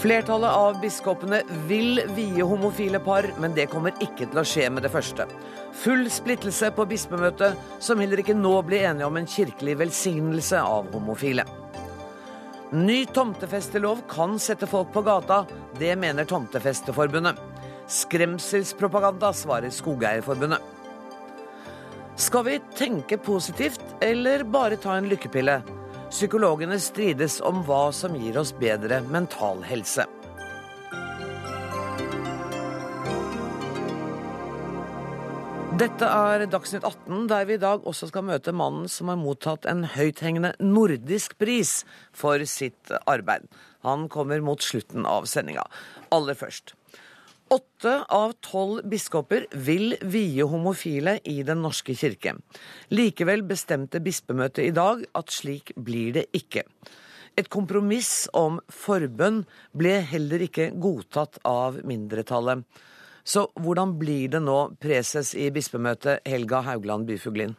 Flertallet av biskopene vil vie homofile par, men det kommer ikke til å skje med det første. Full splittelse på bispemøtet, som heller ikke nå blir enige om en kirkelig velsignelse av homofile. Ny tomtefestelov kan sette folk på gata, det mener Tomtefesteforbundet. Skremselspropaganda, svarer Skogeierforbundet. Skal vi tenke positivt, eller bare ta en lykkepille? Psykologene strides om hva som gir oss bedre mental helse. Dette er Dagsnytt 18, der vi i dag også skal møte mannen som har mottatt en høythengende nordisk pris for sitt arbeid. Han kommer mot slutten av sendinga. Aller først. Åtte av tolv biskoper vil vie homofile i Den norske kirke. Likevel bestemte bispemøtet i dag at slik blir det ikke. Et kompromiss om forbønn ble heller ikke godtatt av mindretallet. Så hvordan blir det nå, preses i bispemøtet Helga Haugland Byfuglin?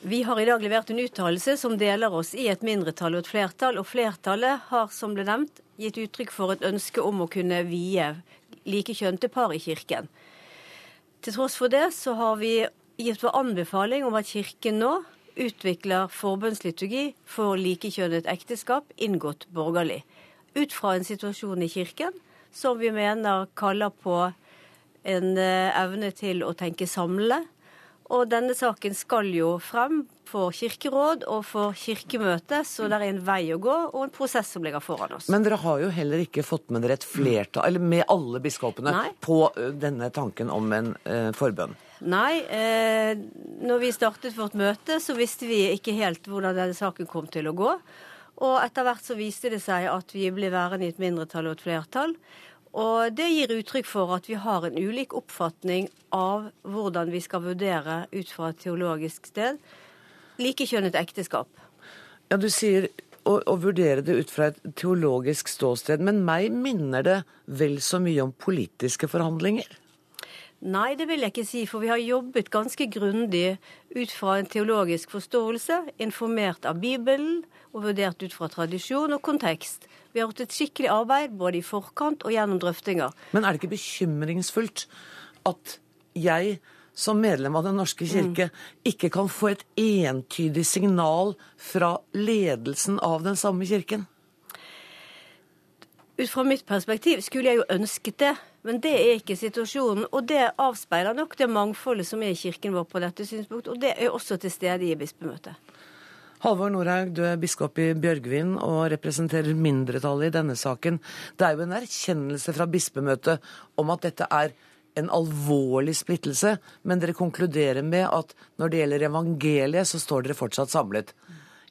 Vi har i dag levert en uttalelse som deler oss i et mindretall og et flertall. Og flertallet har, som ble nevnt, gitt uttrykk for et ønske om å kunne vie likekjønte par i kirken. Til tross for det så har vi gitt vår anbefaling om at Kirken nå utvikler forbønnsliturgi for likekjønnet ekteskap inngått borgerlig. Ut fra en situasjon i Kirken som vi mener kaller på en eh, evne til å tenke samlende. Og denne saken skal jo frem for kirkeråd og for kirkemøte, så det er en vei å gå og en prosess som ligger foran oss. Men dere har jo heller ikke fått med dere et flertall, eller med alle biskopene, Nei. på denne tanken om en eh, forbønn? Nei. Eh, når vi startet vårt møte, så visste vi ikke helt hvordan denne saken kom til å gå. Og etter hvert så viste det seg at vi ble værende i et mindretall og et flertall. Og det gir uttrykk for at vi har en ulik oppfatning av hvordan vi skal vurdere ut fra et teologisk sted likekjønnet ekteskap. Ja, Du sier å, å, vurdere det ut fra et teologisk ståsted, men meg minner det vel så mye om politiske forhandlinger? Nei, det vil jeg ikke si, for vi har jobbet ganske grundig ut fra en teologisk forståelse, informert av Bibelen og vurdert ut fra tradisjon og kontekst. Vi har gjort et skikkelig arbeid både i forkant og gjennom drøftinger. Men er det ikke bekymringsfullt at jeg som medlem av Den norske kirke mm. ikke kan få et entydig signal fra ledelsen av den samme kirken? Ut fra mitt perspektiv skulle jeg jo ønsket det, men det er ikke situasjonen. Og det avspeiler nok det mangfoldet som er i kirken vår på dette synspunkt, og det er også til stede i bispemøtet. Halvor Norhaug, du er biskop i Bjørgvin og representerer mindretallet i denne saken. Det er jo en erkjennelse fra bispemøtet om at dette er en alvorlig splittelse, men dere konkluderer med at når det gjelder evangeliet, så står dere fortsatt samlet.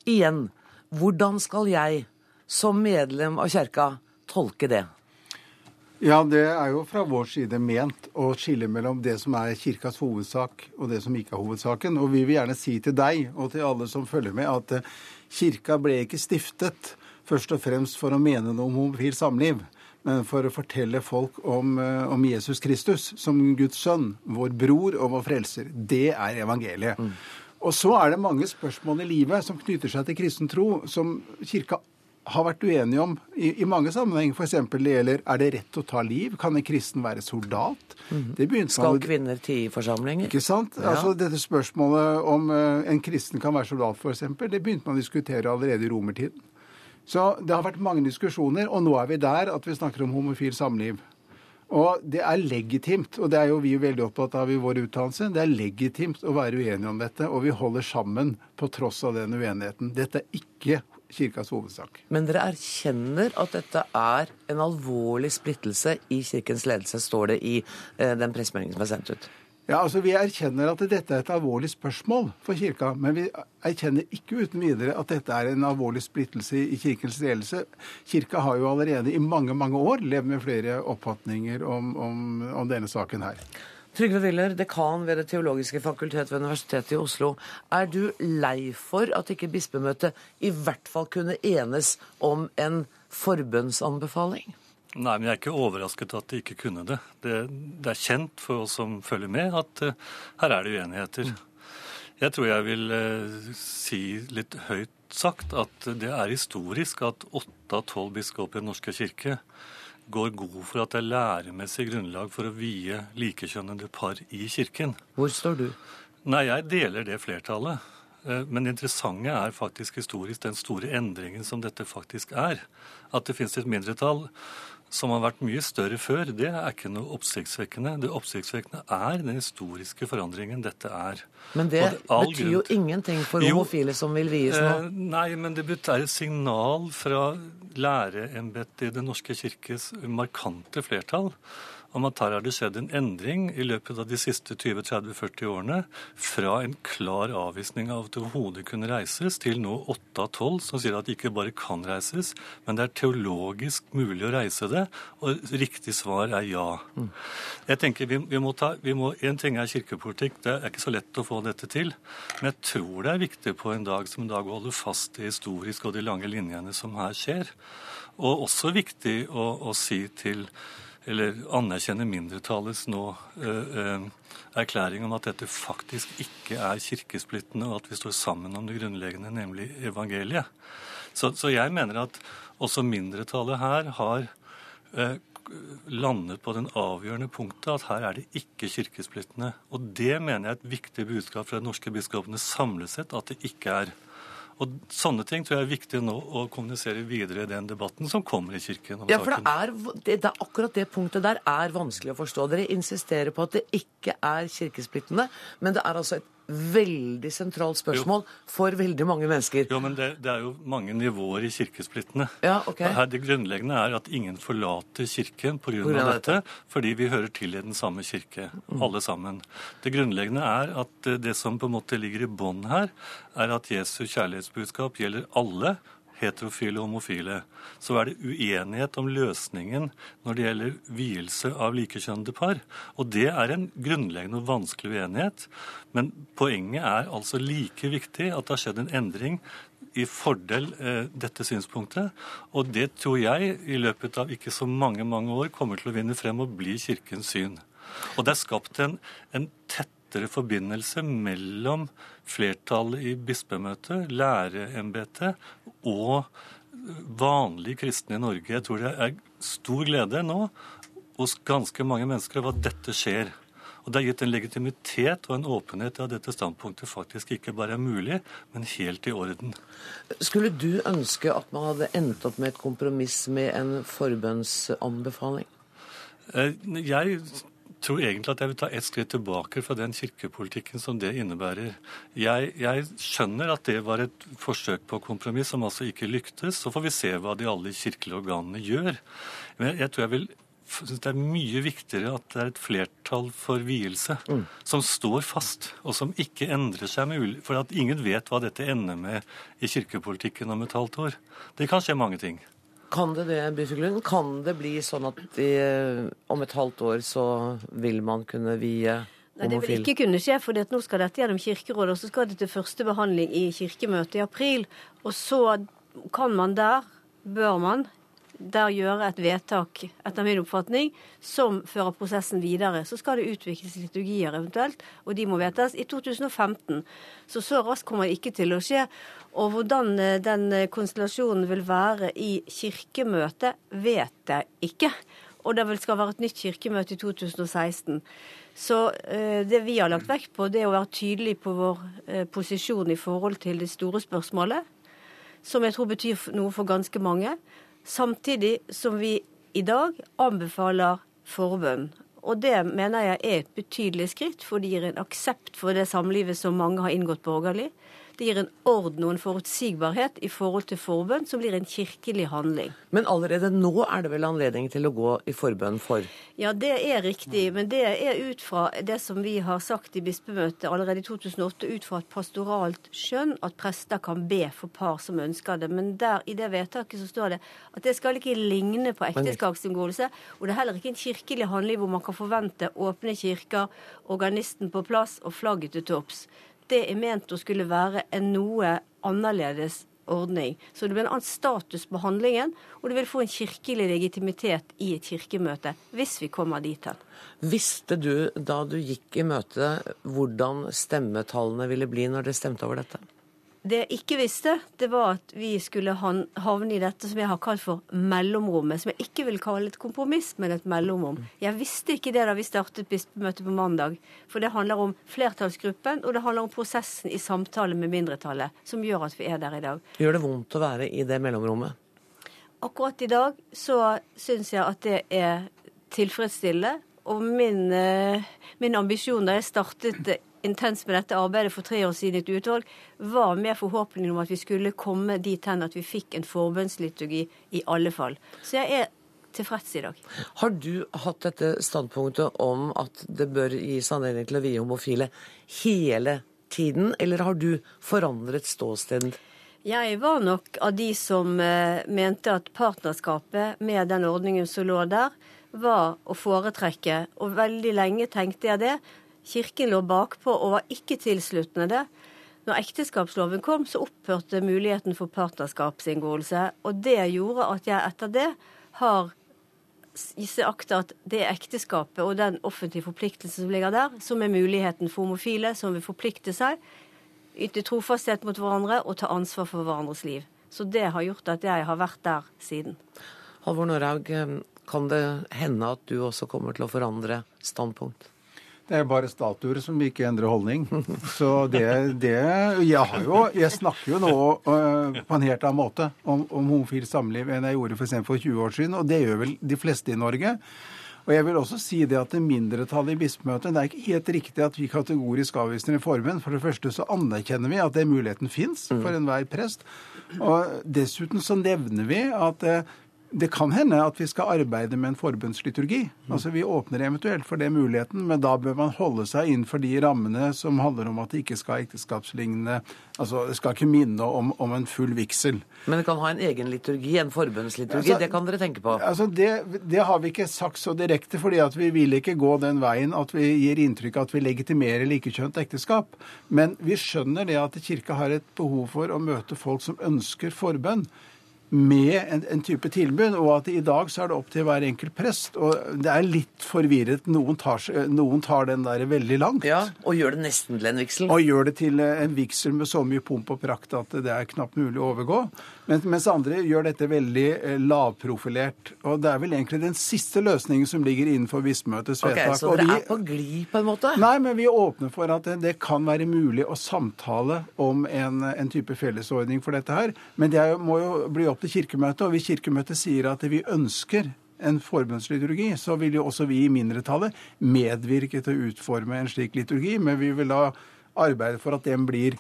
Igjen, hvordan skal jeg som medlem av kjerka tolke det? Ja, det er jo fra vår side ment å skille mellom det som er kirkas hovedsak, og det som ikke er hovedsaken. Og vi vil gjerne si til deg og til alle som følger med, at eh, kirka ble ikke stiftet først og fremst for å mene noe om homofilt samliv, men for å fortelle folk om, eh, om, Jesus Kristus som Guds sønn, vår bror og vår frelser. Det er evangeliet. Mm. Og så er det mange spørsmål i livet som knytter seg til kristen tro, som kirka har vært uenige om i, i mange sammenheng. F.eks. det gjelder er det rett å ta liv? Kan en kristen være soldat? Mm. Skal man, kvinner tie forsamlinger? Ikke sant? Ja. Altså Dette spørsmålet om uh, en kristen kan være soldat, f.eks., det begynte man å diskutere allerede i romertiden. Så det har vært mange diskusjoner, og nå er vi der at vi snakker om homofil samliv. Og det er legitimt, og det er jo vi veldig opptatt av i vår utdannelse, det er legitimt å være uenige om dette, og vi holder sammen på tross av den uenigheten. Dette er ikke kirkas hovedsak. Men dere erkjenner at dette er en alvorlig splittelse i kirkens ledelse, står det i eh, den pressemeldingen som er sendt ut? Ja, altså Vi erkjenner at dette er et alvorlig spørsmål for kirka, men vi erkjenner ikke uten videre at dette er en alvorlig splittelse i kirkens ledelse. Kirka har jo allerede i mange mange år levd med flere oppfatninger om, om, om denne saken her. Trygve Willer, dekan ved Det teologiske fakultet ved Universitetet i Oslo. Er du lei for at ikke bispemøtet i hvert fall kunne enes om en forbønnsanbefaling? Nei, men jeg er ikke overrasket at de ikke kunne det. Det, det er kjent for oss som følger med, at uh, her er det uenigheter. Jeg tror jeg vil uh, si litt høyt sagt at det er historisk at åtte av tolv biskoper i Den norske kirke går god for at det er læremessig grunnlag for å vie likekjønnede par i kirken. Hvor står du? Nei, jeg deler det flertallet. Eh, men det interessante er faktisk historisk den store endringen som dette faktisk er. At det finnes et mindretall som har vært mye større før, det er ikke noe oppsiktsvekkende. Det oppsiktsvekkende er den historiske forandringen dette er. Men det betyr jo ingenting for homofile som vil vies nå? Eh, nei, men det er et signal fra læreembetet i Den norske kirkes markante flertall om at her har det skjedd en endring i løpet av de siste 20-30-40 årene. Fra en klar avvisning av at det overhodet kunne reises, til nå 8 av 12 som sier at det ikke bare kan reises, men det er teologisk mulig å reise det. Og riktig svar er ja. Jeg tenker vi, vi må ta, vi En ting er kirkepolitikk, det er ikke så lett å få dette til. Men jeg tror det er viktig på en dag som en dag å holde fast det historiske og de lange linjene som her skjer. Og også viktig å, å si til eller anerkjenner mindretallets nå eh, erklæring om at dette faktisk ikke er kirkesplittende, og at vi står sammen om det grunnleggende, nemlig evangeliet. Så, så jeg mener at også mindretallet her har eh, landet på den avgjørende punktet at her er det ikke kirkesplittende. Og det mener jeg er et viktig budskap fra de norske biskopene samlet sett at det ikke er. Og Sånne ting tror jeg er viktig nå å kommunisere videre i den debatten som kommer i Kirken. ja, for det er, det, det er, akkurat det punktet der er vanskelig å forstå. Dere insisterer på at det ikke er kirkesplittende, men det er altså et veldig sentralt spørsmål jo. for veldig mange mennesker. Jo, men det, det, er jo mange nivåer i kirkesplittene. Ja, ok. Her, det grunnleggende er at ingen forlater kirken pga. dette, dette, fordi vi hører til i den samme kirke, mm. alle sammen. Det grunnleggende er at det som på en måte ligger i bånn her, er at Jesu kjærlighetsbudskap gjelder alle, heterofile og homofile, så er det uenighet om løsningen når det gjelder vielse av likekjønnede par. Og det er en grunnleggende og vanskelig uenighet. Men poenget er altså like viktig at det har skjedd en endring i fordel eh, dette synspunktet. Og det tror jeg i løpet av ikke så mange, mange år kommer til å vinne frem og bli Kirkens syn. Og det er skapt en, en tettere forbindelse mellom flertallet i bispemøtet, læreembetet og vanlige kristne i Norge. Jeg tror det er stor glede nå hos ganske mange mennesker over at dette skjer. Og Det har gitt en legitimitet og en åpenhet til at dette standpunktet faktisk ikke bare er mulig, men helt i orden. Skulle du ønske at man hadde endt opp med et kompromiss med en forbønnsanbefaling? Eh, jeg tror egentlig at jeg vil ta ett skritt tilbake fra den kirkepolitikken som det innebærer. Jeg, jeg, skjønner at det var et forsøk på kompromiss som altså ikke lyktes. Så får vi se hva de alle kirkelige organene gjør. Men jeg tror jeg vil synes det er mye viktigere at det er et flertall for vielse mm. som står fast, og som ikke endrer seg med For at ingen vet hva dette ender med i kirkepolitikken om et halvt år. Det kan skje mange ting. Kan det det, Byfuglund? Kan det bli sånn at i, om et halvt år så vil man kunne vie homofil? Nei, Det vil ikke kunne skje, for nå skal dette gjennom Kirkerådet, og så skal det til første behandling i Kirkemøtet i april. Og så kan man der, bør man, der gjøre et vedtak, etter min oppfatning, som fører prosessen videre. Så skal det utvikles liturgier eventuelt, og de må vedtas i 2015. Så så raskt kommer det ikke til å skje. Og hvordan eh, den eh, konstellasjonen vil være i kirkemøtet, vet jeg ikke. Og det skal være et nytt kirkemøte i 2016. Så eh, det vi har lagt vekt på, det er å være tydelig på vår posisjon i forhold til det store spørsmålet, som jeg tror betyr noe for ganske mange. Samtidig som vi i dag anbefaler forbønn. Og det mener jeg er et betydelig skritt, for det gir en aksept for det samlivet som mange har inngått borgerlig. Det gir en orden og en forutsigbarhet i forhold til forbønn, som blir en kirkelig handling. Men allerede nå er det vel anledning til å gå i forbønn for? Ja, det er riktig. Men det er ut fra det som vi har sagt i bispemøtet allerede i 2008, ut fra et pastoralt skjønn at prester kan be for par som ønsker det. Men der i det vedtaket så står det at det skal ikke ligne på ekteskapsinngåelse. Og det er heller ikke en kirkelig handling hvor man kan forvente åpne kirker, organisten på plass og flagget til topps det er ment å skulle være en noe annerledes ordning. Så det blir en annen status på handlingen, og du vil få en kirkelig legitimitet i et kirkemøte, hvis vi kommer dit hen. Visste du da du gikk i møte hvordan stemmetallene ville bli når dere stemte over dette? Det jeg ikke visste, det var at vi skulle havne i dette som jeg har kalt for mellomrommet. Som jeg ikke vil kalle et kompromiss, men et mellomrom. Jeg visste ikke det da vi startet bispemøtet på mandag. For det handler om flertallsgruppen, og det handler om prosessen i samtale med mindretallet, som gjør at vi er der i dag. Gjør det vondt å være i det mellomrommet? Akkurat i dag så syns jeg at det er tilfredsstillende. Og min, eh, min ambisjon da jeg startet intenst med dette arbeidet for tre år siden i et utvalg, var med forhåpningen om at vi skulle komme dit hen at vi fikk en forbønnsliturgi i alle fall. Så jeg er tilfreds i dag. Har du hatt dette standpunktet om at det bør gis anledning til å vie homofile hele tiden, eller har du forandret ståsted? Jeg var nok av de som eh, mente at partnerskapet med den ordningen som lå der, var å foretrekke, og veldig lenge tenkte jeg det. Kirken lå bakpå og var ikke tilsluttende det. Når ekteskapsloven kom, så opphørte muligheten for partnerskapsinngåelse. Og det gjorde at jeg etter det har akta at det ekteskapet og den offentlige forpliktelsen som ligger der, som er muligheten for homofile som vil forplikte seg, yte trofasthet mot hverandre og ta ansvar for hverandres liv. Så det har gjort at jeg har vært der siden. Halvor Norhaug, kan det hende at du også kommer til å forandre standpunkt? Det er bare statuer som ikke endrer holdning. Så det, det jeg, jo, jeg, snakker jo nå uh, på en helt annen måte om, om homofilt samliv enn jeg gjorde for, for 20 år siden, og det gjør vel de fleste i Norge. Og jeg vil også si det at det mindretallet i bispemøtet Det er ikke helt riktig at vi kategorisk avviser reformen. For det første så anerkjenner vi at den muligheten fins for enhver prest. Og dessuten så nevner vi at uh, det kan hende at vi skal arbeide med en forbundsliturgi. Altså Vi åpner eventuelt for det muligheten, men da bør man holde seg innenfor de rammene som handler om at det ikke skal ekteskapslignende Altså det skal ikke minne om, om, en full vigsel. Men det kan ha en egen liturgi, en forbundsliturgi. Altså, det kan dere tenke på? Altså det, det, har vi ikke sagt så direkte, fordi at vi vil ikke gå den veien at vi gir inntrykk av at vi legitimerer likekjønt ekteskap. Men vi skjønner det at Kirka har et behov for å møte folk som ønsker forbønn med en, en, type tilbud, og at i dag så er det opp til hver enkelt prest. Og det er litt forvirret. Noen tar, noen tar den der veldig langt. Ja, Og gjør det nesten til en vigsel. Og gjør det til en vigsel med så mye pomp og prakt at det er knapt mulig å overgå. Men, mens andre gjør dette veldig eh, lavprofilert. Og det er vel egentlig den siste løsningen som ligger innenfor bispemøtets vedtak. Ok, Så dere er på glid på en måte? Nei, men vi åpner for at det, det kan være mulig å samtale om en, en type fellesordning for dette her. Men det er, må jo bli opp til Kirkemøtet. Og hvis Kirkemøtet sier at vi ønsker en forbundsliturgi, så vil jo også vi i mindretallet medvirke til å utforme en slik liturgi. Men vi vil da arbeide for at den blir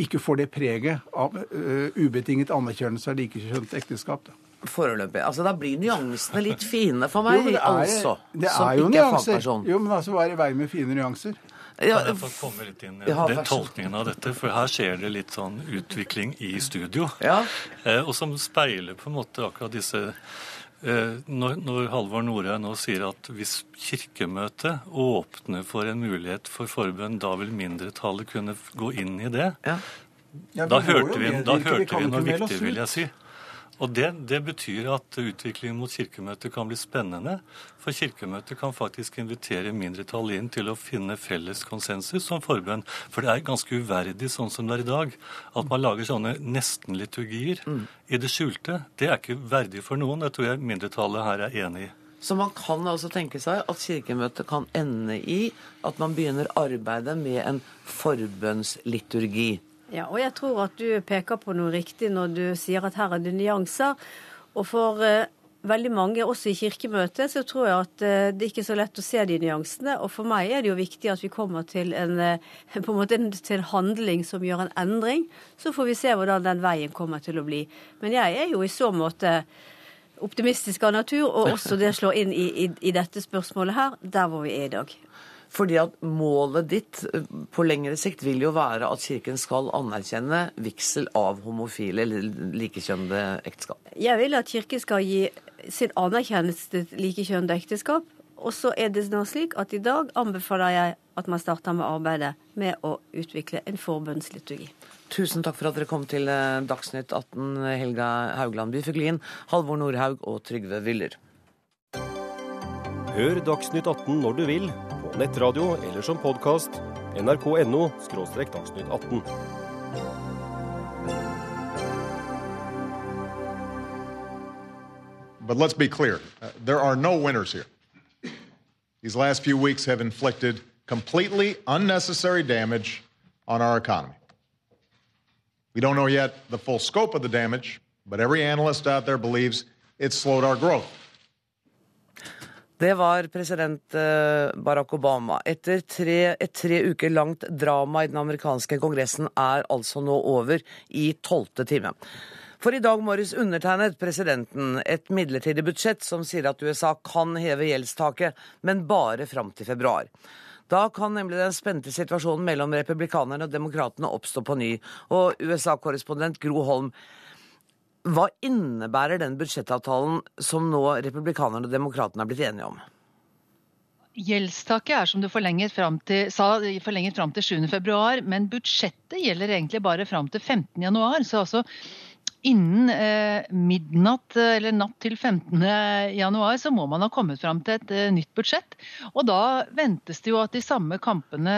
ikke får det preget av uh, ubetinget anerkjennelse av likekjønt ekteskap. Da. Foreløpig. Altså, Da blir nyansene litt fine for meg, jo, det er, altså. Det er jo nyanser. Jo, men altså, hva er i veien med fine nyanser? Ja, jeg får komme litt inn i ja, den tolkningen av dette, for her skjer det litt sånn utvikling i studio. Ja. Eh, og som speiler på en måte akkurat disse eh, når, når Halvor Norheim nå sier at hvis Kirkemøtet åpner for en mulighet for forbønn, da vil mindretallet kunne gå inn i det. Ja. da hørte vi, da hørte vi noe viktig, vil jeg si. Og det, det, betyr at utviklingen mot Kirkemøtet kan bli spennende. For Kirkemøtet kan faktisk invitere mindretallet inn til å finne felles konsensus som forbønn. For det er ganske uverdig sånn som det er i dag, at man lager sånne nesten-liturgier mm. i det skjulte. Det er ikke verdig for noen. Det tror jeg mindretallet her er enig i. Så man kan altså tenke seg at Kirkemøtet kan ende i at man begynner arbeidet med en forbønnsliturgi. Ja, og jeg tror at du peker på noe riktig når du sier at her er det nyanser. Og for uh, veldig mange, også i Kirkemøtet, så tror jeg at uh, det er ikke så lett å se de nyansene. Og for meg er det jo viktig at vi kommer til en, uh, på en måte til en handling som gjør en endring. Så får vi se hvordan den veien kommer til å bli. Men jeg er jo i så måte optimistisk av natur, og også det slår inn i, i, i dette spørsmålet her, der hvor vi er i dag. Fordi at målet ditt eh, på lengre sikt vil jo være at Kirken skal anerkjenne vigsel av homofile eller likekjønnede ekteskap. Jeg vil at Kirken skal gi sin anerkjennelse til likekjønnede ekteskap. Og så er det slik at i dag anbefaler jeg at man starter med arbeidet med å utvikle en forbundsliturgi. Tusen takk for at dere kom til eh, Dagsnytt 18, Helga Haugland Byfuglien, Halvor Nordhaug og Trygve Wyller. Hør Dagsnytt 18 når du vil nettradio eller som podkast nrk.no – dagsnytt 18. But let's be clear uh, there are no winners here. These last few weeks have inflicted completely unnecessary damage on our economy. We don't know yet the full scope of the damage, but every analyst out there believes it's slowed our growth. Det var president eh, Barack Obama. Etter tre, et tre uker langt drama i den amerikanske kongressen er altså nå over i tolvte time. For i dag morges undertegnet presidenten et midlertidig budsjett som sier at USA kan heve gjeldstaket, men bare fram til februar. Da kan nemlig den spente situasjonen mellom republikanerne og demokratene oppstå på ny. Og USA-korrespondent Gro Holm, hva innebærer den budsjettavtalen som nå republikanerne og demokratene er blitt enige om? Gjeldstaket er som du forlenget fram til, sa, forlenget fram til 7.2, men budsjettet gjelder egentlig bare fram til 15.1. Så altså innen eh, midnatt eh, eller natt til 15. januar så må man ha kommet fram til et eh, nytt budsjett. Og da ventes det jo at de samme kampene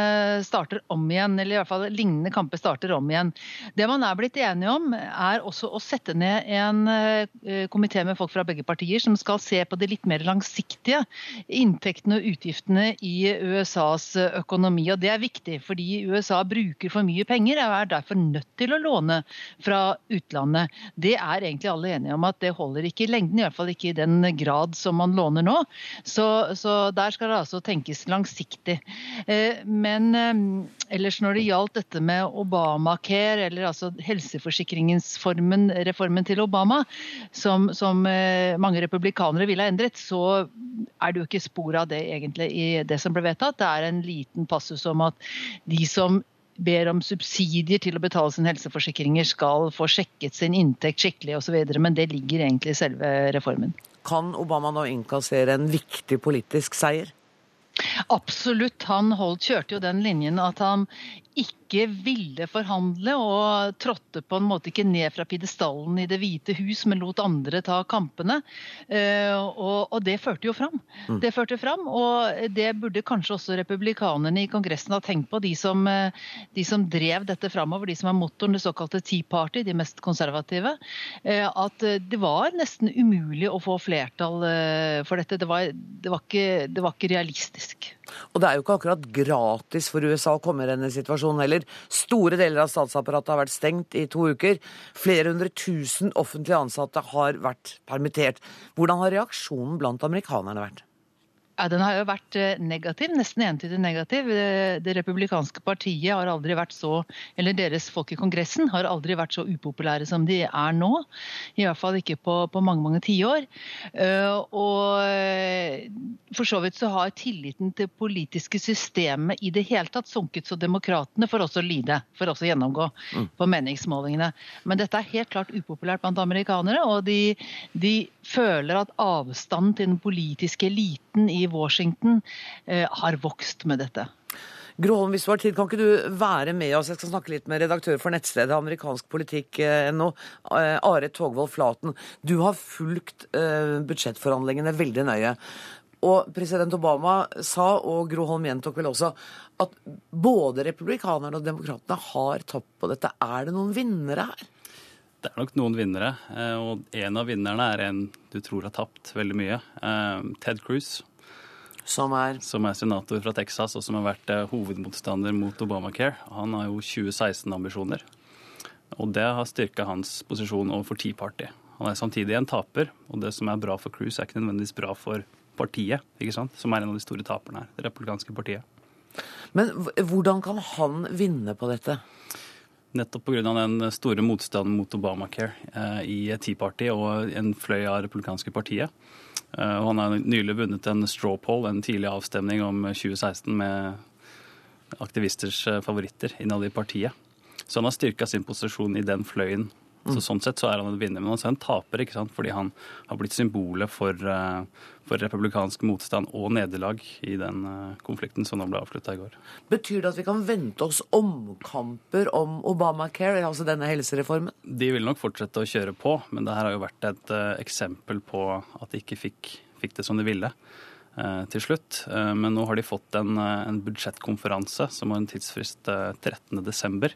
starter om igjen, eller i hvert fall lignende kamper starter om igjen. Det man er blitt enige om, er også å sette ned en eh, komité med folk fra begge partier som skal se på det litt mer langsiktige inntektene og utgiftene i USAs økonomi. Og det er viktig, fordi USA bruker for mye penger og er derfor nødt til å låne fra utlandet det er egentlig alle enige om at det holder ikke i lengden. I hvert fall ikke i den grad som man låner nå. Så, så der skal det altså tenkes langsiktig. Eh, men eh, ellers når det gjaldt dette med Obamacare, eller altså helseforsikringsformen, reformen til Obama, som, som eh, mange republikanere ville ha endret, så er det jo ikke spor av det egentlig i det som ble vedtatt. Det er en liten passus om at de som ber om subsidier til å betale sine helseforsikringer, skal få sjekket sin inntekt skikkelig osv. Men det ligger egentlig i selve reformen. Kan Obama nå innkassere en viktig politisk seier? Absolutt. Han holdt, kjørte jo den linjen at han ikke ville forhandle og trådte på en måte ikke ned fra pidestallen i Det hvite hus, men lot andre ta kampene. Eh, og, det førte jo fram. Mm. Det førte fram, og det burde kanskje også republikanerne i Kongressen ha tenkt på, de som, eh, de som drev dette framover, de som er motoren, det såkalte Tea Party, de mest konservative. Eh, at det var nesten umulig å få flertall for dette. Det var, det var, ikke, det var ikke realistisk. Og det er jo ikke akkurat gratis for USA å komme i denne situasjonen heller. Store deler av statsapparatet har vært stengt i to uker. Flere hundre tusen offentlige ansatte har vært permittert. Hvordan har reaksjonen blant amerikanerne vært? Ja, Den har jo vært eh, negativ, nesten entydig negativ. Eh, det republikanske partiet har aldri vært så, eller deres folk i Kongressen har aldri vært så upopulære som de er nå. I hvert fall ikke på, på mange mange tiår. Eh, og for så vidt så har tilliten til politiske systemet i det hele tatt sunket, så demokratene får også lide, får også gjennomgå mm. på meningsmålingene. Men dette er helt klart upopulært blant amerikanere, og de, de føler at avstanden til den politiske eliten i Washington eh, har vokst med dette. Gråholm, hvis du har tid, kan ikke du være med oss? Jeg skal snakke litt med redaktør for nettstedet amerikanskpolitikk.no, eh, Are Togvold Flaten. Du har fulgt eh, budsjettforhandlingene veldig nøye. Og president Obama sa, og Gro Holm gjentok vel også, at både republikanerne og demokratene har tapt på dette. Er det noen vinnere her? Det er nok noen vinnere, og en av vinnerne er en du tror har tapt veldig mye. Ted Cruz, som er? Som er senator fra Texas, og som har vært eh, hovedmotstander mot Obamacare. Han har jo 2016-ambisjoner. Og det har styrka hans posisjon overfor Tea Party. Han er samtidig en taper, og det som er bra for Cruise, er ikke nødvendigvis bra for partiet, ikke sant? som er en av de store taperne her, det republikanske partiet. Men hvordan kan han vinne på dette? Nettopp pga. den store motstanden mot Obamacare eh, i Tea Party og en fløy av republikanske partiet. Eh, og han har nylig vunnet en straw poll, en tidlig avstemning om 2016 med aktivisters eh, favoritter innad i partiet. Så han har styrka sin posisjon i den fløyen. Så mm. Sånn sett så er han en vinner, men han er en taper ikke sant? fordi han har blitt symbolet for, eh, for republikansk motstand og nederlag i den konflikten som nå ble avslutta i går. Betyr det at vi kan vente oss omkamper om Obamacare, altså denne helsereformen? De vil nok fortsette å kjøre på, men det her har jo vært et eksempel på at de ikke fikk, fikk det som de ville til slutt. Men nå har de fått en, en budsjettkonferanse som har en tidsfrist 13.12.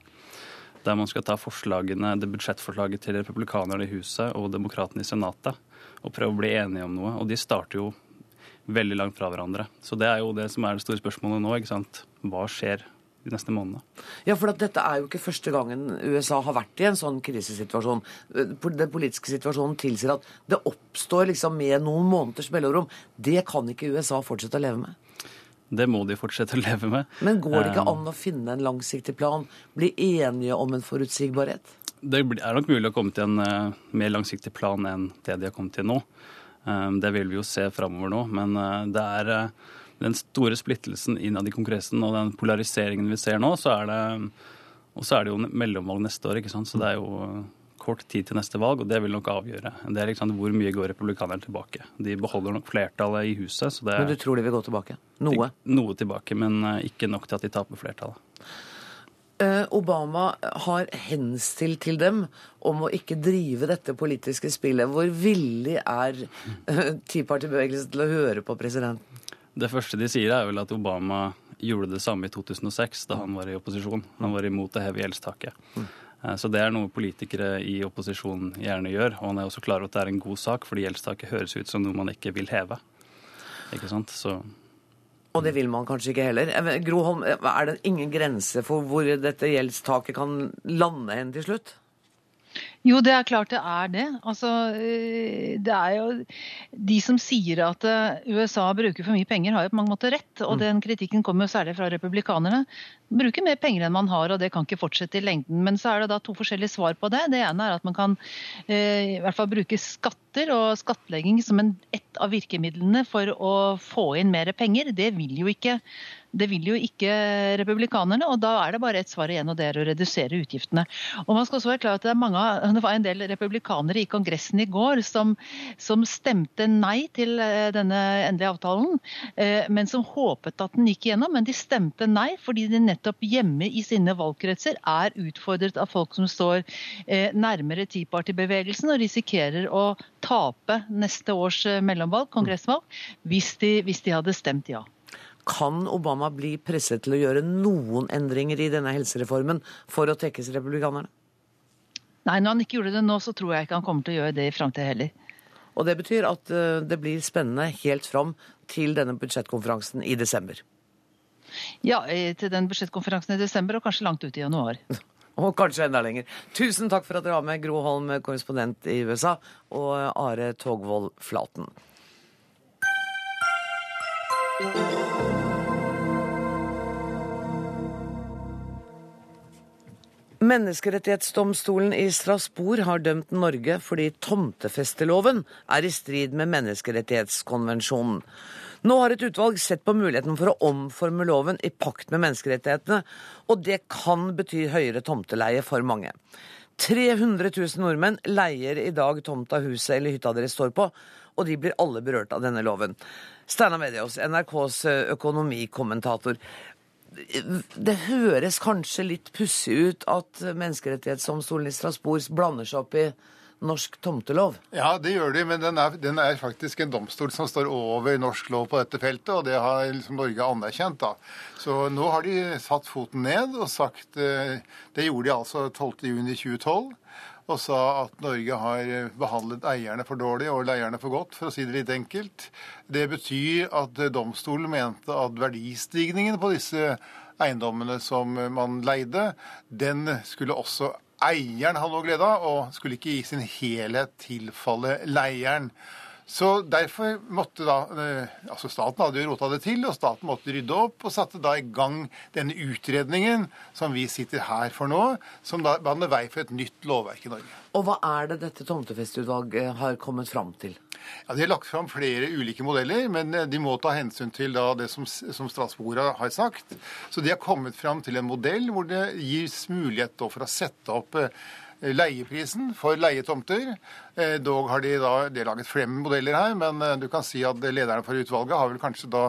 Der man skal ta forslagene, det budsjettforslaget til republikanerne i huset og demokratene i senatet og prøve å bli enige om noe. Og de starter jo veldig langt fra hverandre. Så det er jo det som er det store spørsmålet nå. ikke sant? Hva skjer de neste månedene? Ja, for dette er jo ikke første gangen USA har vært i en sånn krisesituasjon. Den politiske situasjonen tilsier at det oppstår liksom med noen måneders mellomrom. Det kan ikke USA fortsette å leve med. Det må de fortsette å leve med. Men går det ikke Eh, an å finne en langsiktig plan? Bli enige om en forutsigbarhet? Det er nok mulig å komme til en eh, mer langsiktig plan enn det de har kommet til nå. Eh, det vil vi jo se framover nå. Men det er den store splittelsen innad i Kongressen og den polariseringen vi ser nå, så er det, og så er det jo mellomvalg neste år. ikke sant? Så det er jo kort tid til neste valg, og det vil nok avgjøre. Det er liksom hvor mye går republikanerne tilbake. De beholder nok flertallet i huset. så det Men du tror de vil gå tilbake? Noe? Noe tilbake, men eh, ikke nok til at de taper flertallet. Eh, Obama har henstilt til dem om å ikke drive dette politiske spillet. Hvor villig er Tea Party-bevegelsen til å høre på presidenten? Det første de sier, er vel at Obama gjorde det samme i 2006, da han var i opposisjon. Han var imot det heve gjeldstaket. Eh, Så det er noe politikere i opposisjonen gjerne gjør. Og han er også klar over at det er en god sak, fordi gjeldstaket høres ut som noe man ikke vil heve. Ikke sant? Så Og det vil man kanskje ikke heller. Eh, Gro Holm, eh, er det ingen grense for hvor dette gjeldstaket kan lande hen til slutt? Jo, det er klart det er det. Altså, eh, det er jo De som sier at eh, USA bruker for mye penger, har jo på mange måter rett. Og den kritikken kommer jo særlig fra republikanerne. Bruker mer penger enn man har, og det kan ikke fortsette i lengden. Men så er det da to forskjellige svar på det. Det ene er at man kan eh, i hvert fall bruke skatter og skattlegging som en, ett av virkemidlene for å få inn mer penger. Det vil jo ikke det vil jo ikke republikanerne, og da er det bare ett svar igjen, og det er å redusere utgiftene. Og man skal også være klar at Det er mange, det var en del republikanere i Kongressen i går som, som stemte nei til eh, denne endelige avtalen, eh, men som håpet at den gikk igjennom. Men de stemte nei fordi de nettopp hjemme i sine valgkretser er utfordret av folk som står eh, nærmere Tea og risikerer å tape neste års mellomvalg, kongressvalg, hvis de, hvis de hadde stemt ja. Kan Obama bli presset til å gjøre noen endringer i denne helsereformen for å tekkes republikanerne? Nei, når han ikke gjorde det nå, så tror jeg ikke han kommer til å gjøre det i framtida heller. Og det betyr at eh, det blir spennende helt fram til denne budsjettkonferansen i desember. Ja, eh, til den budsjettkonferansen i desember, og kanskje langt ut i januar. Og kanskje enda lenger. Tusen takk for at dere var med, Gro Holm, korrespondent i USA, og Are Togvold Flaten. Menneskerettighetsdomstolen i Strasbourg har dømt Norge fordi tomtefesteloven er i strid med menneskerettighetskonvensjonen. Nå har et utvalg sett på muligheten for å omforme loven i pakt med menneskerettighetene, og det kan bety høyere tomteleie for mange. 300 000 nordmenn leier i dag tomta huset eller hytta dere står på, og de blir alle berørt av denne loven. Steinar Medios, NRKs økonomikommentator. Det høres kanskje litt pussig ut at Menneskerettighetsdomstolen i Strasbourg blander seg opp i norsk tomtelov? Ja, det gjør de, men den er, den er, faktisk en domstol som står over norsk lov på dette feltet, og det har liksom Norge anerkjent. da. Så nå har de satt foten ned og sagt eh, Det gjorde de altså 12.6.2012. Og sa at Norge har behandlet eierne for dårlig og leierne for godt, for å si det litt enkelt. Det betyr at domstolen mente at verdistigningen på disse eiendommene som man leide, den skulle også eieren ha noe glede av, og skulle ikke i sin helhet tilfalle leieren. Så derfor måtte da eh, altså Staten hadde jo rota det til, og staten måtte rydde opp og satte da i gang denne utredningen som vi sitter her for nå, som da baner vei for et nytt lovverk i Norge. Og hva er det dette tomtefesteutvalget har kommet fram til? Ja, De har lagt fram flere ulike modeller, men eh, de må ta hensyn til da det som, som Strasbourg har sagt. Så de har kommet fram til en modell hvor det gis mulighet for å sette opp eh, leieprisen for leietomter. Eh, Dog har de da de har laget flere modeller her, men eh, du kan si at lederen for utvalget har vel kanskje da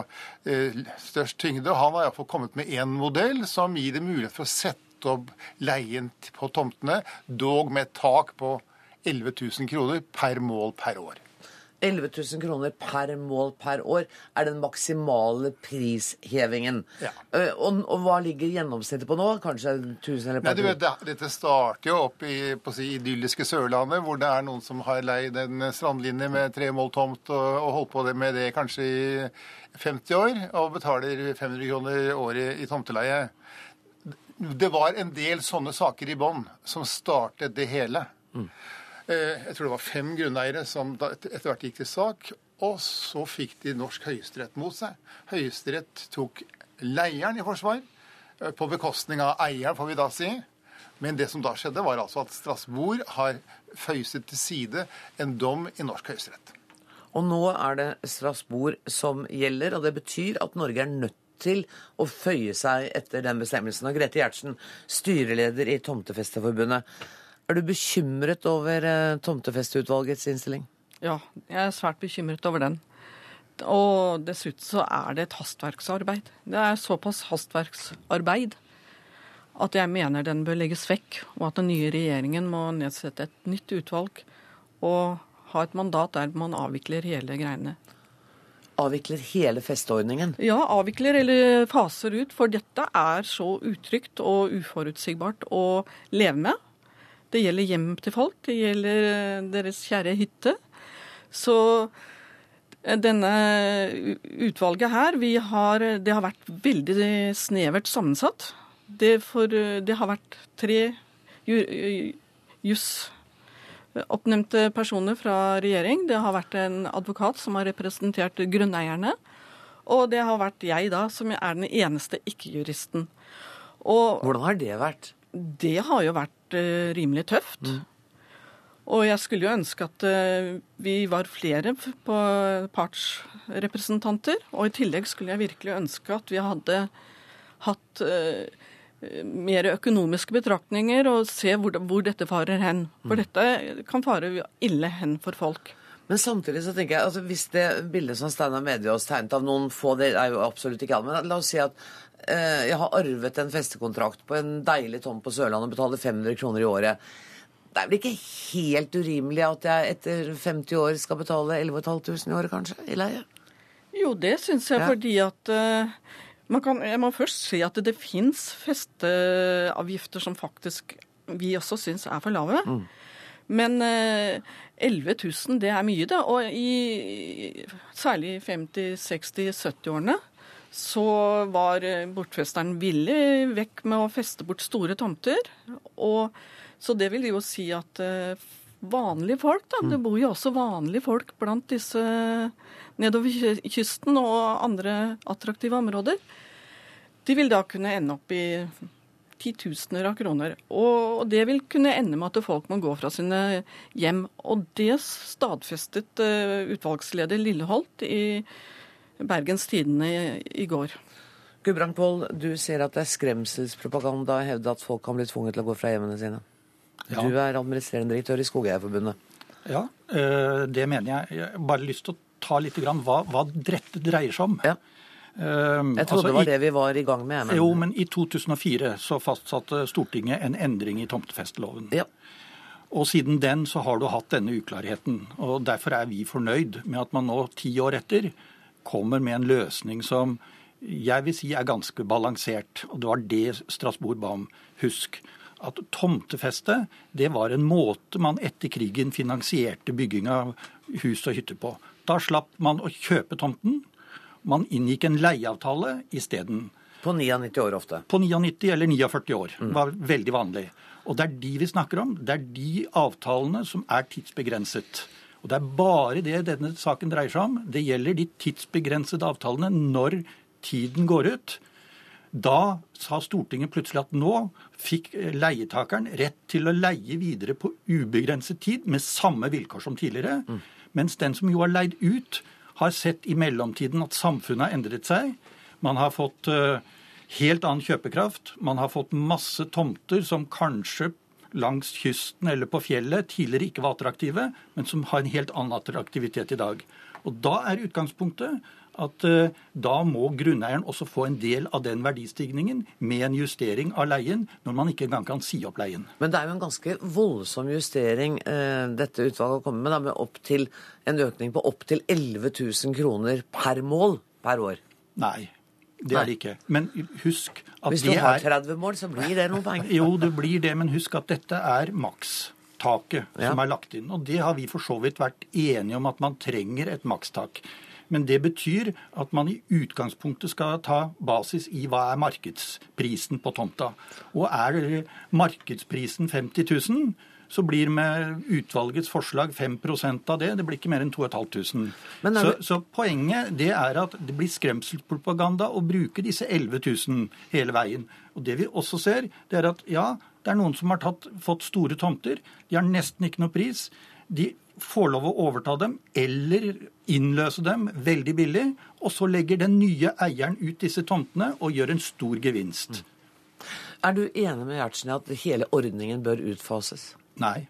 eh, størst tyngde. Han har iallfall kommet med én modell som gir det mulighet for å sette opp leien på tomtene, dog med et tak på 11 000 kroner per mål per år. 11 000 kroner per mål per år er den maksimale prishevingen. Ja. Eh, Og, og hva ligger gjennomsnittet på nå? Kanskje 1000 eller Nei, par du vet, Dette starter jo opp i på si, idylliske Sørlandet, hvor det er noen som har leid en strandlinje med tre mål tomt og, og holdt på med det kanskje i 50 år, og betaler 500 kroner året i tomteleie. Det var en del sånne saker i bånn som startet det hele. Eh, Jeg tror det var fem grunneiere som etter hvert gikk til sak, og så fikk de norsk høyesterett mot seg. Høyesterett tok leieren i forsvar, eh, på bekostning av eieren, får vi da si. Men det som da skjedde, var altså at Strasbourg har føyset til side en dom i norsk høyesterett. Og nå er det Strasbourg som gjelder, og det betyr at Norge er nødt til å føye seg etter den bestemmelsen. Og Grete Gjertsen, styreleder i Tomtefesteforbundet. Er du bekymret over eh, Tomtefesteutvalgets innstilling? Ja, jeg er svært bekymret over den. Og dessuten så er det et hastverksarbeid. Det er såpass hastverksarbeid at jeg mener den bør legges vekk, og at den nye regjeringen må nedsette et nytt utvalg og ha et mandat der man avvikler hele greiene. Avvikler hele festeordningen? Ja, avvikler eller faser ut, for dette er så utrygt og uforutsigbart å leve med. Det gjelder hjem til folk, det gjelder eh, deres kjære hytte. Så eh, denne utvalget her, vi har, det har vært veldig snevert sammensatt. Det, for, eh, det har vært tre ju- juss-oppnevnte personer fra regjering. Det har vært en advokat som har representert grunneierne. Og det har vært jeg, da, som er den eneste ikke-juristen. Hvordan har det vært? det har jo vært eh, rimelig tøft. Og jeg skulle jo ønske at eh, vi var flere på partsrepresentanter. Og i tillegg skulle jeg virkelig ønske at vi hadde hatt eh, mer økonomiske betraktninger og se hvor, hvor dette farer hen. For dette kan fare ille hen for folk. Men samtidig så tenker jeg, altså hvis det bildet som Steinar Mediås tegnet av noen få, det er jo absolutt ikke alle, men la oss si at jeg har arvet en festekontrakt på en deilig tomt på Sørlandet og betaler 500 kroner i året. Det er vel ikke helt urimelig at jeg etter 50 år skal betale 11.500 i året, kanskje, i leie? Jo, det syns jeg Ja. fordi at uh, man kan, Jeg må først si at det fins festeavgifter som faktisk vi også syns er for lave. Men uh, 11 000, det er mye, det. Og i særlig i 50-, 60-, 70-årene så var eh, bortfesteren villig vekk med å feste bort store tomter. Og, så det vil jo si at eh, vanlige folk, da, det bor jo også vanlige folk blant disse nedover kysten og andre attraktive områder, de vil da kunne ende opp i titusener av kroner. Og det vil kunne ende med at folk må gå fra sine hjem. Og det stadfestet eh, utvalgsleder Lilleholt i Bergens Tidende i, i går. Gudbrandvold, du ser at det er skremselspropaganda å hevde at folk kan bli tvunget til å gå fra hjemmene sine. Ja. Du er administrerende direktør i Skogeierforbundet. Ja, eh, det mener jeg. Jeg har bare lyst til å ta litt grann hva, hva dette dreier seg om. Ja. Eh, Jeg trodde altså, det var i- det vi var i gang med. Men... Jo, men i 2004 så fastsatte Stortinget en endring i tomtefesteloven. Ja. Og siden den så har du hatt denne uklarheten. Og derfor er vi fornøyd med at man nå, ti år etter, kommer med en løsning som jeg vil si er ganske balansert. Og det var det Strasbourg ba om. Husk at tomtefeste det var en måte man etter krigen finansierte bygging av hus og hytter på. Da slapp man å kjøpe tomten. Man inngikk en leieavtale isteden. På 99 år ofte. På 99 eller 49 år. Det var veldig vanlig. Og det er de vi snakker om. Det er de avtalene som er tidsbegrenset. Og det er bare det denne saken dreier seg om. Det gjelder de tidsbegrensede avtalene når tiden går ut. Da sa Stortinget plutselig at nå fikk leietakeren rett til å leie videre på ubegrenset tid med samme vilkår som tidligere. Mens den som jo har leid ut, har sett i mellomtiden at samfunnet har endret seg. Man har fått eh, helt annen kjøpekraft. Man har fått masse tomter som kanskje langs kysten eller på fjellet tidligere ikke var attraktive, men som har en helt annen attraktivitet i dag. Og da er utgangspunktet at uh, da må grunneieren også få en del av den verdistigningen med en justering av leien, når man ikke engang kan si opp leien. Men det er jo en ganske voldsom justering uh, dette utvalget kommer med, da, med opp til en økning på opptil 11 000 kroner per mål per år. Nei, det er det ikke. Men husk at Hvis du det har er 30 mål, så blir det noen penger. Jo, det blir det, men husk at dette er makstaket Ja. som er lagt inn. Og det har vi for så vidt vært enige om at man trenger et makstak. Men det betyr at man i utgangspunktet skal ta basis i hva er markedsprisen på tomta. Og er markedsprisen 50 000, så blir med utvalgets forslag 5% av det. Det blir ikke mer enn 2500. Men er Så, så poenget det er at det blir skremselspropaganda å bruke disse 11 000 hele veien. Og det vi også ser, det er at ja, det er noen som har tatt, fått store tomter. De har nesten ikke noe pris. De får lov å overta dem eller innløse dem veldig billig. Og så legger den nye eieren ut disse tomtene og gjør en stor gevinst. Er du enig med Gjertsen i at hele ordningen bør utfases? Nei.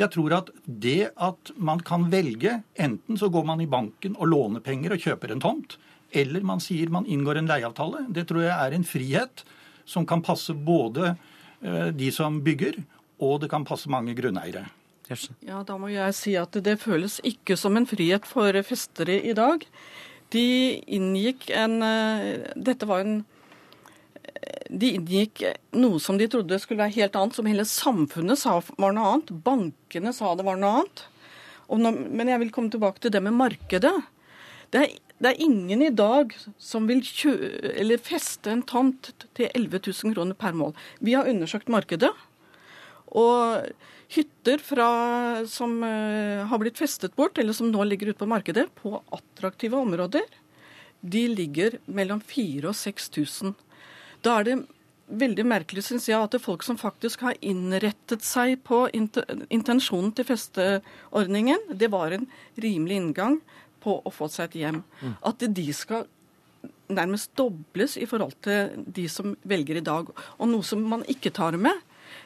Jeg tror at det at man kan velge Enten så går man i banken og låner penger og kjøper en tomt, eller man sier man inngår en leieavtale. Det tror jeg er en frihet som kan passe både eh, de som bygger, og det kan passe mange grunneiere. Ja, da må jeg si at det føles ikke som en frihet for festere i dag. De inngikk en eh, Dette var en de inngikk noe som de trodde skulle være helt annet, som hele samfunnet sa var noe annet. Bankene sa det var noe annet. Nå, men jeg vil komme tilbake til det med markedet. Det er, det er ingen i dag som vil kjø, feste en tomt til 11 000 kroner per mål. Vi har undersøkt markedet. Og hytter fra, som eh, har blitt festet bort, eller som nå ligger ute på markedet, på attraktive områder, de ligger mellom 4000 og 6000. Da er det veldig merkelig, syns jeg, at det er folk som faktisk har innrettet seg på intensjonen til festeordningen, det var en rimelig inngang på å få seg et hjem. At de skal nærmest dobles i forhold til de som velger i dag. Og noe som man ikke tar med,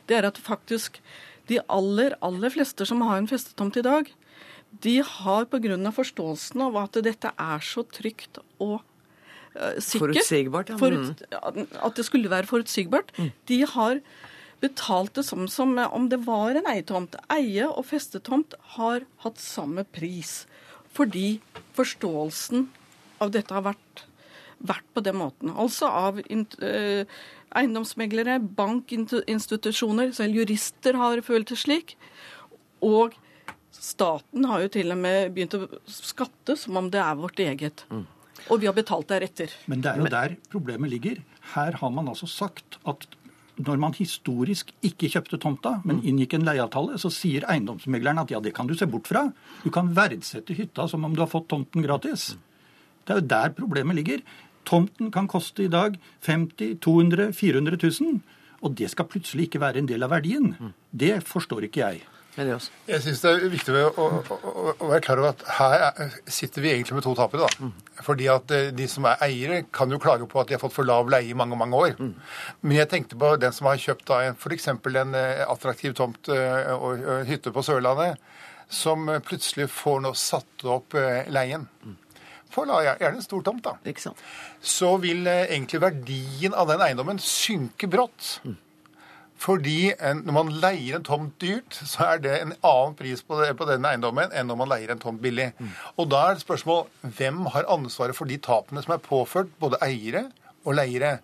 det er at faktisk de aller, aller fleste som har en festetomt i dag, de har pga. forståelsen av at dette er så trygt og eh, sikkert Forutsigbart, ja. Mm. forut, At det skulle være forutsigbart. De har betalt det som, som om det var en eietomt. Eie og festetomt har hatt samme pris. Fordi forståelsen av dette har vært, vært på den måten. Altså av eh, eiendomsmeglere, bankinstitusjoner, selv jurister har følt det slik. Og staten har jo til og med begynt å skatte som om det er vårt eget. Og vi har betalt deretter. Men det er jo der problemet ligger. Her har man altså sagt at når man historisk ikke kjøpte tomta, men inngikk en leieavtale, så sier eiendomsmegleren at ja, det kan du se bort fra. Du kan verdsette hytta som om du har fått tomten gratis. Det er jo der problemet ligger. Tomten kan koste i dag 50 200 400 000, og det skal plutselig ikke være en del av verdien. Det forstår ikke jeg. Medias. Jeg syns det er viktig å, å, å, være klar over at her er, sitter vi egentlig med to tapere. da. Fordi at eh, de som er eiere, kan jo klage på at de har fått for lav leie i mange mange år. Men jeg tenkte på den som har kjøpt da f.eks. en eh, attraktiv tomt eh, og hytte på Sørlandet, som plutselig får nå satt opp leien. leien. For la gjerne en stor tomt, da. Ikke sant? Så vil eh, egentlig verdien av den eiendommen synke brått. Fordi en, når man leier en tomt dyrt, så er det en annen pris på, det, på denne eiendommen enn når man leier en tomt billig. Og da er det spørsmål hvem har ansvaret for de tapene som er påført både eiere og leiere.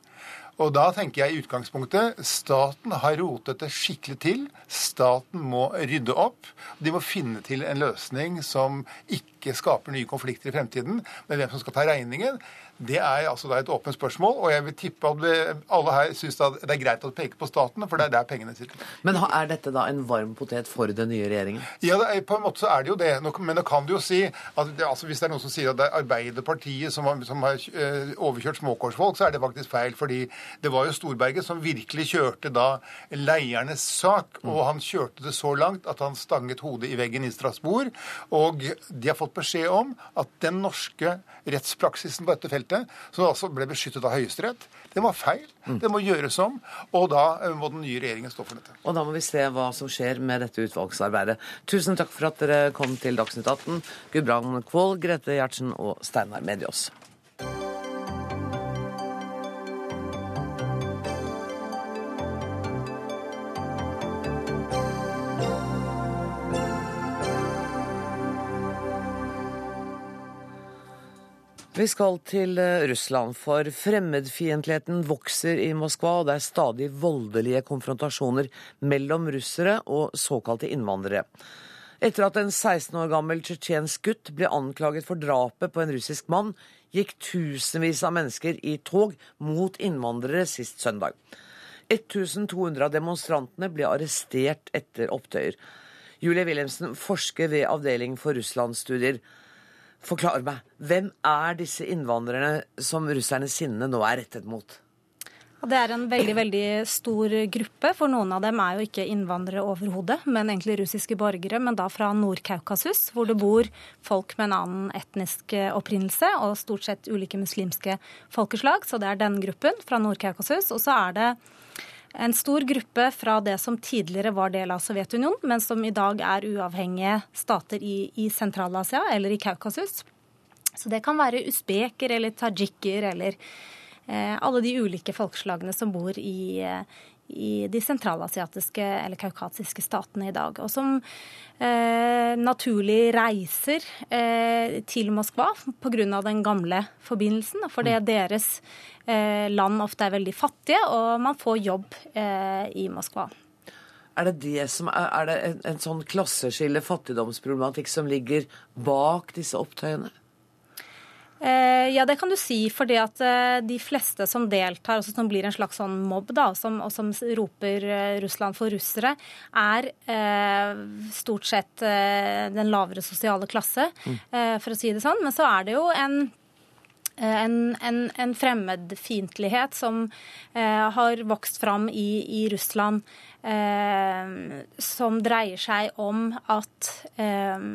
Og da tenker jeg i utgangspunktet staten har rotet det skikkelig til. Staten må rydde opp. De må finne til en løsning som ikke skaper nye konflikter i fremtiden. Men hvem som skal ta regningen, det er altså da et åpent spørsmål. Og jeg vil tippe at vi, alle her syns det er greit å peke på staten, for det er der pengene sitter. Men er dette da en varm potet for den nye regjeringen? Ja, det er, på en måte så er det jo det. Men nå kan du jo si at det, altså, hvis det er noen som sier at det er Arbeiderpartiet som har, som har eh, overkjørt småkårsfolk, så er det faktisk feil. fordi det var jo Storberget som virkelig kjørte da leiernes sak. Og han kjørte det så langt at han stanget hodet i veggen i Strasbourg. Og de har fått beskjed om at den norske rettspraksisen på dette feltet som altså ble beskyttet av Høyesterett. Det var feil. Det må gjøres om. Og da eh, må den nye regjeringen stå for dette. Og da må vi se hva som skjer med dette utvalgsarbeidet. Tusen takk for at dere kom til Dagsnytt 18. Gudbrand Kvål, Grete Gjertsen og Steinar Mediås. Vi skal til eh, Russland, for fremmedfiendtligheten vokser i Moskva, og det er stadig voldelige konfrontasjoner mellom russere og såkalte innvandrere. Etter at en 16 år gammel tsjetsjensk gutt ble anklaget for drapet på en russisk mann, gikk tusenvis av mennesker i tog mot innvandrere sist søndag. 1200 av demonstrantene ble arrestert etter opptøyer. Julie Wilhelmsen forsker ved Avdeling for Russlandsstudier. Forklar meg, hvem er disse innvandrerne som russernes sinne nå er rettet mot? Det er en veldig veldig stor gruppe, for noen av dem er jo ikke innvandrere overhodet, men egentlig russiske borgere, men da fra Nord-Kaukasus, hvor det bor folk med en annen etnisk opprinnelse, og stort sett ulike muslimske folkeslag. Så det er den gruppen fra Nord-Kaukasus. Og så er det en stor gruppe fra det som tidligere var del av Sovjetunionen, men som i dag er uavhengige stater i, i Sentral-Asia eller i Kaukasus. Så det kan være usbeker eller tajikker eller eh, alle de ulike folkeslagene som bor i, eh, i de sentralasiatiske eller kaukasiske statene i dag. Og som eh, naturlig reiser eh, til Moskva pga. den gamle forbindelsen. Fordi mm. deres eh, land ofte er veldig fattige, og man får jobb eh, i Moskva. Er det, det som er, er det en, en sånn klasseskille, fattigdomsproblematikk, som ligger bak disse opptøyene? Eh, ja, det kan du si. fordi at eh, de fleste som deltar, også som blir en slags sånn mobb, da, som, og som roper eh, Russland for russere, er eh, stort sett den lavere sosiale klasse, mm. eh, for å si det sånn. Men så er det jo en en, en, en fremmedfiendtlighet som eh, har vokst fram i, i Russland, eh, som dreier seg om at eh,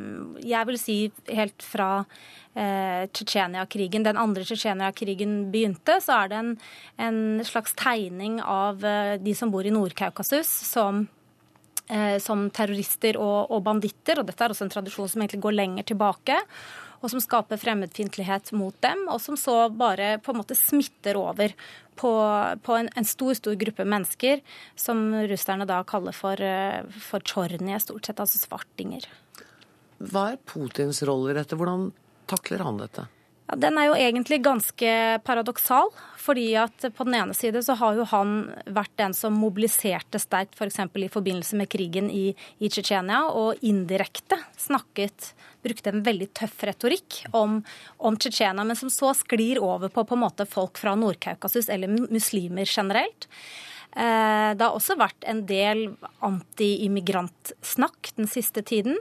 Jeg vil si helt fra eh, Tsjetsjenia-krigen, den andre Tsjetsjenia-krigen begynte, så er det en, en slags tegning av eh, de som bor i Nord-Kaukasus som eh, som terrorister og, og banditter, og dette er også en tradisjon som egentlig går lenger tilbake og som skaper fremmedfiendtlighet mot dem, og som så bare på en måte smitter over på, på en, en, stor stor gruppe mennesker, som russerne da kaller for, eh, for tsjornie, stort sett, altså svartinger. Hva er Putins rolle i dette? Hvordan takler han dette? Ja, den er jo egentlig ganske paradoksal. fordi at på den ene side så har jo han vært den som mobiliserte sterkt f.eks. For i forbindelse med krigen i, i Tsjetsjenia, og indirekte snakket brukte en veldig tøff retorikk om, om Tsjetsjenia, men som så sklir over på på en måte folk fra Nord-Kaukasus eller muslimer generelt. Eh, det har også vært en del anti-immigrantsnakk den siste tiden.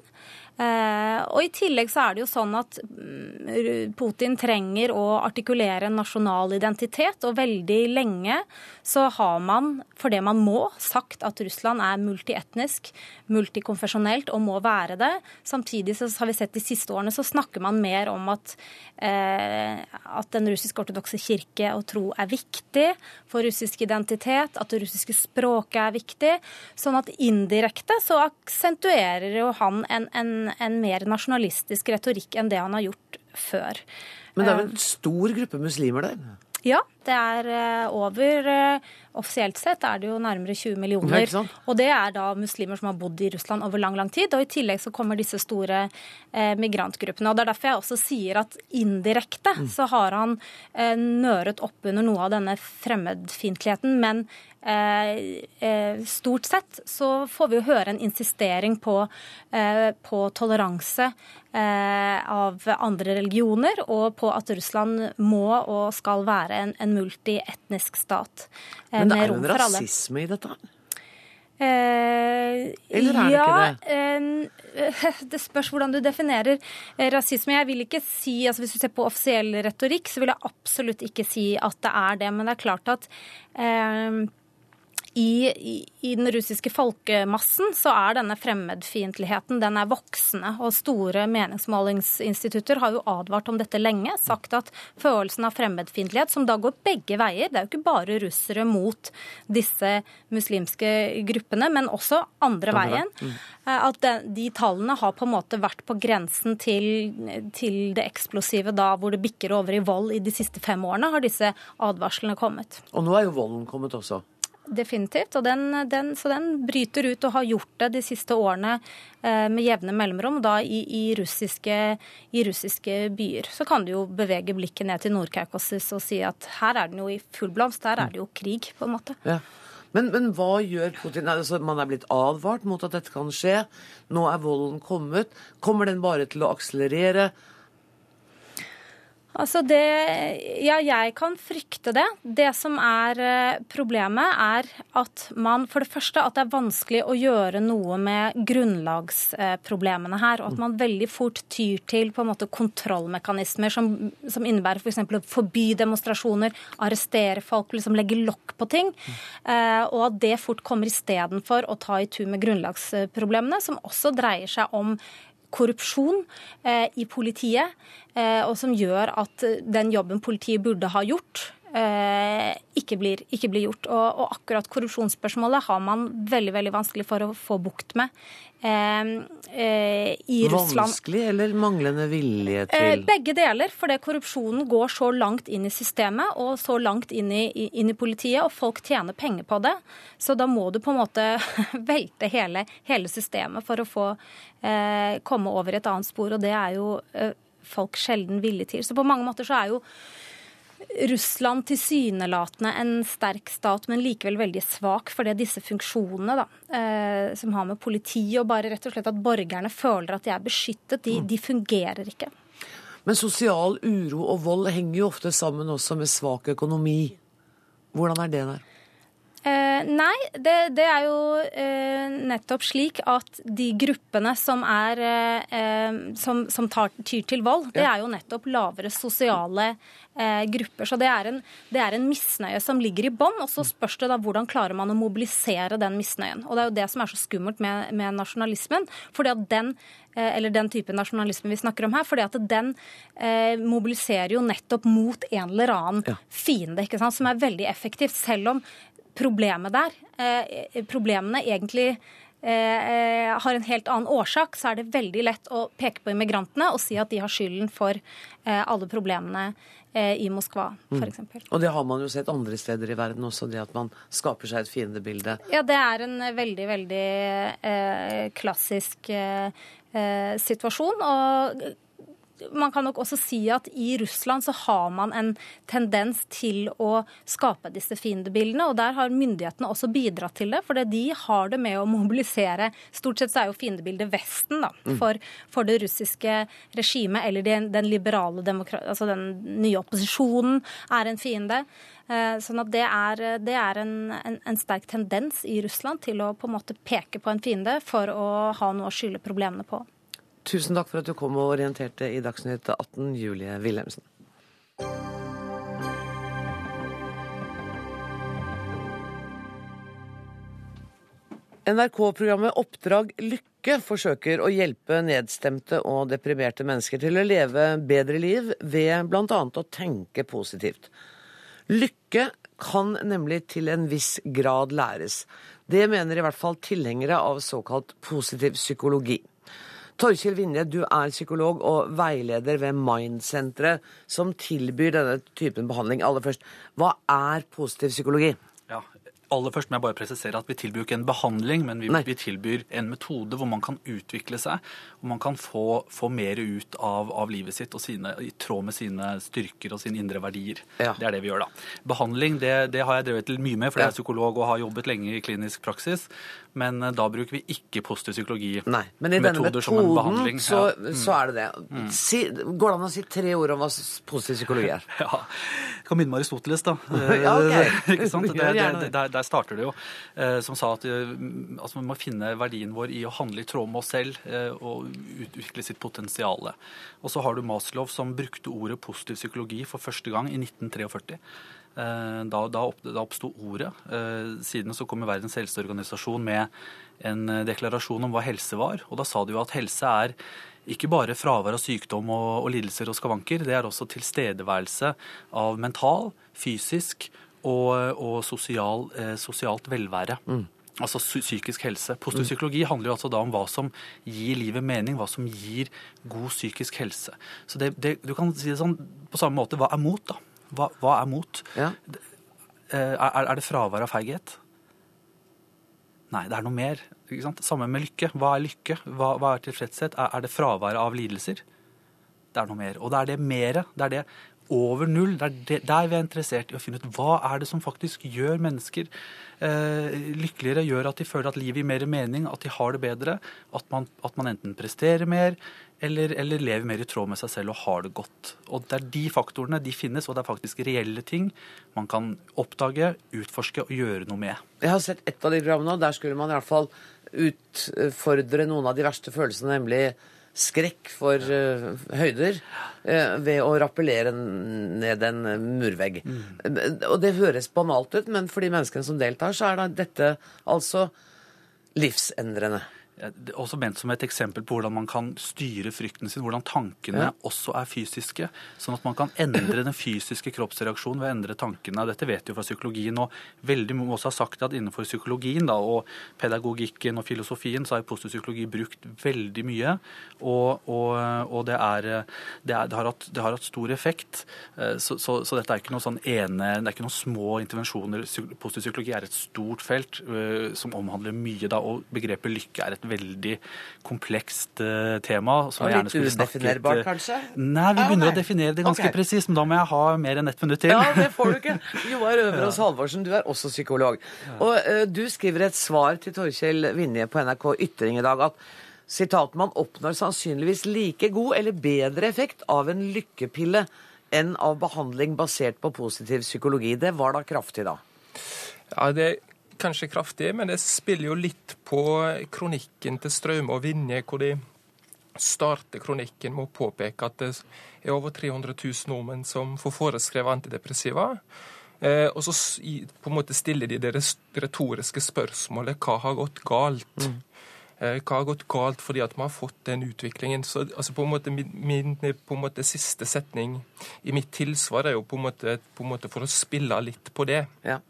Eh, og I tillegg så er det jo sånn at mm, Putin trenger å artikulere en nasjonal identitet. Og veldig lenge så har man, for det man må, sagt at Russland er multietnisk, multikonfesjonelt og må være det. Samtidig så har vi sett de siste årene så snakker man mer om at, eh, at den russisk-ortodokse kirke og tro er viktig for russisk identitet, at det russiske språket er viktig. Sånn at indirekte så aksentuerer jo han en, en en, mer nasjonalistisk retorikk enn det han har gjort før. Men det er vel en stor gruppe muslimer der? Ja, det er eh, over eh, Offisielt sett er det jo nærmere 20 millioner. Og det er da muslimer som har bodd i Russland over lang lang tid. Og i tillegg så kommer disse store eh, migrantgruppene. Og det er derfor jeg også sier at indirekte mm. så har han eh, nøret opp under noe av denne fremmedfiendtligheten. Men Eh, eh, stort sett så får vi jo høre en insistering på, eh, på toleranse av andre religioner, og på at Russland må og skal være en, en multietnisk stat. Men det er jo en rasisme i dette? Eh, Eller er det ja, ikke det? Eh, det spørs hvordan du definerer rasisme. Jeg vil ikke si, altså Hvis du ser på offisiell retorikk, så vil jeg absolutt ikke si at det er det. Men det er klart at eh, i, i, i, den russiske folkemassen så er denne fremmedfiendtligheten den er voksende. Og store meningsmålingsinstitutter har jo advart om dette lenge. Sagt at følelsen av fremmedfiendtlighet, som da går begge veier, det er jo ikke bare russere mot disse muslimske gruppene, men også andre veien. Mm. Eh, at de, de, tallene har på en måte vært på grensen til, til det eksplosive da hvor det bikker over i vold i de siste fem årene, har disse advarslene kommet. Og nå er jo volden kommet også? Definitivt. og den, den, Så den bryter ut og har gjort det de siste årene eh, med jevne mellomrom, da i, i, russiske, i, russiske, byer. Så kan du jo bevege blikket ned til Nord-Kaukasus og si at her er den jo i full blomst. Her er det jo krig, på en måte. Ja. Men, men, hva gjør Putin? Altså, man er blitt advart mot at dette kan skje. Nå er volden kommet. Kommer den bare til å akselerere? Altså det, ja, jeg kan frykte det. Det som er eh, problemet, er at man for det første at det er vanskelig å gjøre noe med grunnlagsproblemene her. Og at man veldig fort tyr til på en måte kontrollmekanismer som, som innebærer f.eks. For å forby demonstrasjoner, arrestere folk, liksom legge lokk på ting. Eh, og at det fort kommer istedenfor å ta i tur med grunnlagsproblemene, som også dreier seg om korrupsjon eh, i politiet, eh, og som gjør at den jobben politiet burde ha gjort, eh, ikke blir, ikke blir gjort. Og, og, akkurat korrupsjonsspørsmålet har man veldig veldig vanskelig for å få bukt med eh, eh, i Russland. Vanskelig eller manglende vilje til eh, Begge deler. Fordi korrupsjonen går så langt inn i systemet og så langt inn i, inn i politiet, og folk tjener penger på det. Så da må du på en måte velte hele, hele systemet for å få eh, komme over et annet spor, og det er jo eh, folk sjelden villige til. Så på mange måter så er jo Russland tilsynelatende en sterk stat, men likevel veldig svak. for det disse funksjonene da, eh, som har med politi og bare rett og slett at borgerne føler at de er beskyttet, de, de fungerer ikke. Men sosial uro og vold henger jo ofte sammen også med svak økonomi. Hvordan er det der? Eh, nei, det, det, er jo eh, nettopp slik at de gruppene som er eh, som, som tar, tyr til vold, ja. det er jo nettopp lavere sosiale eh, grupper. Så det er, en, det er en misnøye som ligger i bånn. Og så spørs det da hvordan klarer man å mobilisere den misnøyen. Og det er jo det som er så skummelt med, med nasjonalismen. fordi at den eh, eller den type nasjonalisme vi snakker om her, fordi at den eh, mobiliserer jo nettopp mot en eller annen ja. fiende, ikke sant, som er veldig effektivt. Selv om problemet der. Eh, problemene egentlig eh, har en helt annen årsak, så er det veldig lett å peke på immigrantene og si at de har skylden for eh, alle problemene i Moskva, f.eks. Mm. Og det har man jo sett andre steder i verden også, det at man skaper seg et fiendebilde. Ja, det er en veldig, veldig eh, klassisk eh, situasjon. Og man kan nok også si at i Russland så har man en tendens til å skape disse fiendebildene. Og der har myndighetene også bidratt til det, for de har det med å mobilisere Stort sett så er jo fiendebildet Vesten da, mm. for, for det russiske regimet, eller den, den liberale altså den nye opposisjonen er en fiende. Eh, sånn at det er, det er en, en, en, sterk tendens i Russland til å på en måte peke på en fiende for å ha noe å skylde problemene på. Tusen takk for at du kom og orienterte i Dagsnytt 18, Julie Wilhelmsen. NRK-programmet Oppdrag Lykke forsøker å hjelpe nedstemte og deprimerte mennesker til å leve bedre liv ved bl.a. å tenke positivt. Lykke kan nemlig til en viss grad læres. Det mener i hvert fall tilhengere av såkalt positiv psykologi. Torkjell Vinje, du er psykolog og veileder ved Mind-senteret, som tilbyr denne typen behandling. Aller først, hva er positiv psykologi? Aller først må jeg bare presisere at vi tilbyr ikke en behandling, men vi, vi tilbyr en metode hvor man kan utvikle seg, hvor man kan få, få mer ut av, av, livet sitt og sine, i tråd med sine styrker og sine indre verdier. Ja. Det er det vi gjør, da. Behandling det, det har jeg drevet til mye med, for jeg er psykolog og har jobbet lenge i klinisk praksis. Men eh, da bruker vi ikke positiv psykologi. Nei, men i denne metoden så, ja. mm. så, er det det. Mm. Si, går det an å si tre ord om hva positiv psykologi er? ja, jeg kan minne med Aristoteles, da. ja, okay. ikke sant? Det, det, der, der, starter det jo. Eh, som sa at eh, altså, vi må finne verdien vår i å handle i tråd med oss selv og utvikle sitt potensial. Og så har du Maslow som brukte ordet positiv psykologi for første gang i 1943. Da, da, opp, da oppsto ordet. Siden så kom Verdens helseorganisasjon med en deklarasjon om hva helse var. Og da sa de jo at helse er ikke bare fravær av sykdom og, og lidelser og skavanker, det er også tilstedeværelse av mental, fysisk og, og sosial, eh, sosialt velvære. Mm. Altså psykisk helse. Positiv handler jo altså da om hva som gir livet mening, hva som gir god psykisk helse. Så det, det, Du kan si det sånn på samme måte. Hva er mot, da? Hva, hva er mot? Ja. Eh, er, er, det fravær av feighet? Nei, det er noe mer. Samme med lykke. Hva er lykke? Hva, hva er tilfredshet? Er, er det fravær av lidelser? Det er noe mer. Og det er det mere. Det er det over null. Det er der vi er interessert i å finne ut hva er det som faktisk gjør mennesker eh, lykkeligere, gjør at de føler at livet gir mer mening, at de har det bedre, at man, at man enten presterer mer eller, eller, lever mer i tråd med seg selv og har det godt. Og det er De faktorene de finnes, og det er faktisk reelle ting man kan oppdage, utforske og gjøre noe med. Jeg har sett ett av de programmene, og der skulle man i hvert fall utfordre noen av de verste følelsene, nemlig skrekk for uh, høyder uh, ved å rappellere ned en murvegg. Mm. Og det høres banalt ut, men for de menneskene som deltar, så er da dette altså livsendrende også ment som et eksempel på hvordan man kan styre frykten sin, hvordan tankene ja. også er fysiske. Sånn at man kan endre den fysiske kroppsreaksjonen ved å endre tankene. Dette vet vi jo fra psykologien, og veldig mange også har sagt at innenfor psykologien da, og pedagogikken og filosofien så har positiv psykologi brukt veldig mye. Og, og, og det, er, det, er, det, har hatt, det, har hatt, stor effekt. Eh, så, så, så, dette er ikke noe sånn ene, det er ikke noen små intervensjoner. Positiv psykologi er et stort felt uh, som omhandler mye, da, og begrepet lykke er et veldig komplekst uh, tema. Som og litt udefinerbart, uh, kanskje? Nei, vi begynner å definere det ganske okay. presist, men da må jeg ha mer enn ett minutt til. Ja, det får du ikke. Joar Øverås ja. Halvorsen, du er også psykolog. Og uh, du skriver et svar til Torkjell Vinje på NRK Ytring i dag at sitat, man oppnår sannsynligvis like god eller bedre effekt av en lykkepille enn av behandling basert på positiv psykologi. Det var da kraftig, da? Ja, det kanskje kraftig, men det spiller jo litt på kronikken til Straume og Vinje, hvor de starter kronikken med å påpeke at det er over 300 000 nordmenn som får foreskrevet antidepressiva. Eh, og så på en måte stiller de det retoriske spørsmålet hva har gått galt? Mm. Eh, hva har gått galt fordi at vi har fått den utviklingen? Så altså på en måte Min, min på en måte siste setning i mitt tilsvar er jo på en måte, på en måte for å spille litt på det. Ja.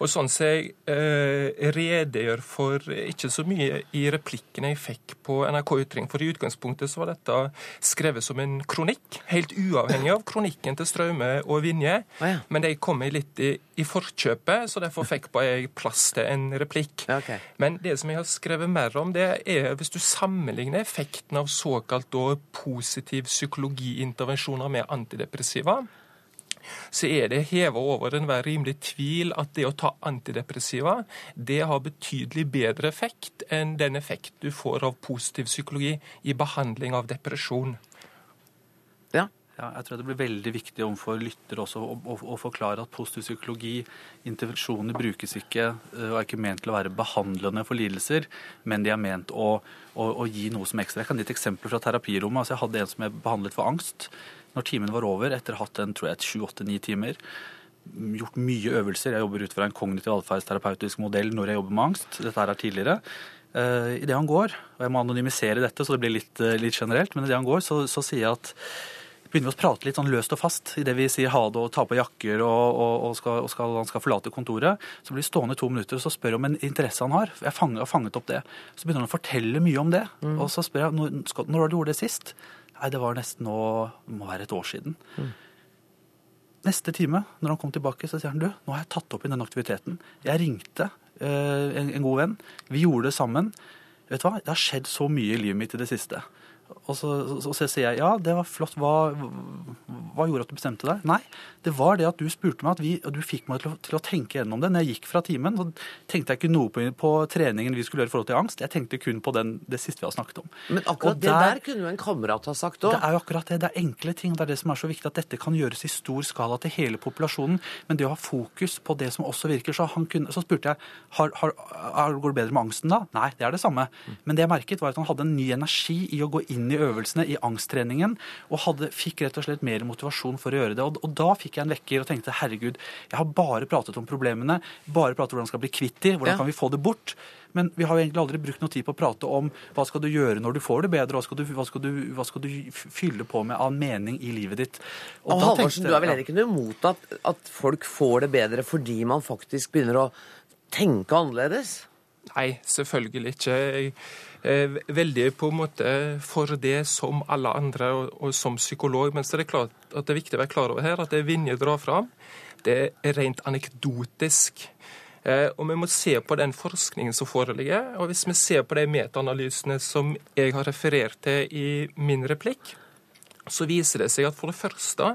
Og sånn som jeg eh, redegjør for ikke så mye i replikkene jeg fikk på NRK Ytring, for i utgangspunktet så var dette skrevet som en kronikk, helt uavhengig av kronikken til Straume og Vinje. Ja. Men de kom meg litt i, i, forkjøpet, så derfor fikk bare jeg plass til en replikk. Okay. Men det som jeg har skrevet mer om, det er hvis du sammenligner effekten av såkalt positiv psykologiintervensjoner med antidepressiva så er det heva over enhver rimelig tvil at det å ta antidepressiva det har betydelig bedre effekt enn den effekt du får av positiv psykologi i behandling av depresjon. Ja. Ja, jeg tror det blir veldig viktig overfor lyttere også å, å, å, forklare at positiv psykologi, intervensjoner, brukes ikke og er ikke ment til å være behandlende for lidelser, men de er ment å, å, å gi noe som ekstra. Jeg kan gi et eksempel fra terapirommet. Altså, jeg hadde en som jeg behandlet for angst. Når timen var over, etter å ha hatt en tror jeg, sju-åtte-ni timer, gjort mye øvelser. Jeg jobber ut fra en kognitiv atferdsterapeutisk modell når jeg jobber med angst. Dette her er tidligere. Uh, Idet han går, og jeg må anonymisere dette så det blir litt, uh, litt generelt, men idet han går, så, så, sier jeg at begynner vi å prate litt sånn løst og fast idet vi sier ha det og tar på jakker og, og, og, skal, og skal, han skal forlate kontoret. Så blir vi stående to minutter og så spør jeg om en interesse han har. Jeg har fanget opp det. Så begynner han å fortelle mye om det. Mm. Og så spør jeg når, når har du gjort det sist? Nei, det var nesten nå Det må være et år siden. Mm. Neste time, når han kom tilbake, så sier han du, nå har jeg tatt opp i den aktiviteten. Jeg ringte uh, en, en, god venn. Vi gjorde det sammen. Vet du hva, Det har skjedd så mye i livet mitt i det siste. Og så, så, så, sier jeg ja, det var flott. Hva, hva, gjorde at du bestemte deg? Nei, det var det at du spurte meg, at vi, og du fikk meg til å, til å, tenke gjennom det. Når jeg gikk fra timen, så tenkte jeg ikke noe på, på, treningen vi skulle gjøre i forhold til angst. Jeg tenkte kun på den, det siste vi har snakket om. Men akkurat det der, kunne jo en kamerat ha sagt òg. Det er jo akkurat det. Det er enkle ting. Det er det som er så viktig, at dette kan gjøres i stor skala til hele populasjonen. Men det å ha fokus på det som også virker, så, kunne, så spurte jeg har, har, går det bedre med angsten da? Nei, det er det samme. Men det jeg merket, var at han hadde en ny energi i å gå inn i øvelsene, i angsttreningen, og hadde, fikk rett og slett mer motivasjon for å gjøre det. Og, og da fikk jeg en vekker og tenkte herregud, jeg har bare pratet om problemene, bare pratet om hvordan skal bli kvitt de, hvordan Ja. kan vi få det bort? Men vi har jo egentlig aldri brukt noe tid på å prate om hva skal du gjøre når du får det bedre, hva skal du, hva skal du, hva skal du fylle på med av mening i livet ditt. Og da Halvorsen, tenkte- du er vel heller ikke noe imot at, at folk får det bedre fordi man faktisk begynner å tenke annerledes? Nei, selvfølgelig ikke. Jeg veldig på en måte for det som alle andre, og, og som psykolog. Men det er klart at det er viktig å være klar over her at det Vinje drar fram, det er rent anekdotisk. Eh, og vi må se på den forskningen som foreligger. Og hvis vi ser på de metaanalysene som jeg har referert til i min replikk, så viser det seg at for det første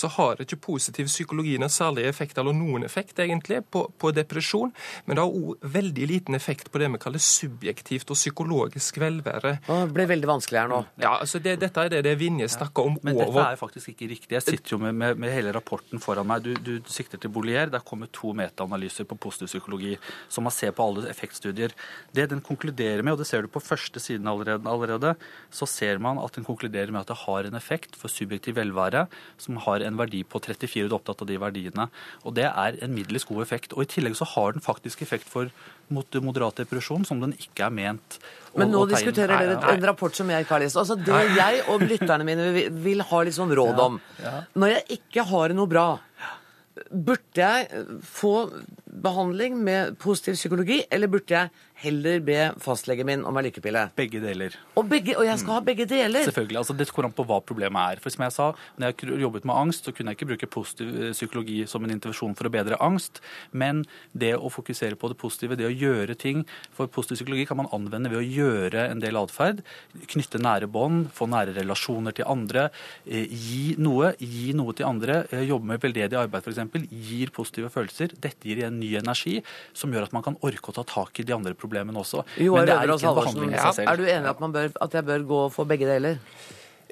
så har ikke positiv psykologi noen særlig effekt, eller noen effekt egentlig, på, på depresjon, men det har òg veldig liten effekt på det vi kaller subjektivt og psykologisk velvære. Det ble veldig vanskelig her nå. Ja, altså det, Dette er det, det Vinje snakker om Men dette er faktisk ikke riktig. Jeg sitter jo med, med, med hele rapporten foran meg. Du, du, du sikter til Bollier. Der kommer to metaanalyser på positiv psykologi som man ser på alle effektstudier. Det den konkluderer med, og det ser du på første siden allerede, allerede, så ser man at den konkluderer med at det har en effekt for subjektiv velvære som har en verdi på 34. Du er opptatt av de verdiene. Og det er en middels god effekt. Og i tillegg så har den faktisk effekt for mot moderat depresjon, som den ikke er ment å- Men nå diskuterer dere en rapport som jeg ikke har lest. Altså Det jeg og lytterne mine vil, vil ha sånn råd om Når jeg ikke har noe bra, burde jeg få behandling med positiv psykologi, eller burde jeg heller be fastlegen min om ei lykkepille? Begge deler. Og, begge, og jeg skal ha begge deler? Selvfølgelig. altså Det kommer an på hva problemet er. For som jeg sa, når jeg jobbet med angst, så kunne jeg ikke bruke positiv eh, psykologi som en intervensjon for å bedre angst. Men det å fokusere på det positive, det å gjøre ting For positiv psykologi kan man anvende ved å gjøre en del atferd. Knytte nære bånd, få nære relasjoner til andre. eh, Gi noe, gi noe til andre. eh, Jobbe med veldedig arbeid f.eks. Gir positive følelser. Dette gir en ny energi som gjør at man kan orke å ta tak i de andre problemene også. Jo, Men det er ikke en behandling i seg selv. er du enig at, bør, at jeg bør gå få begge deler?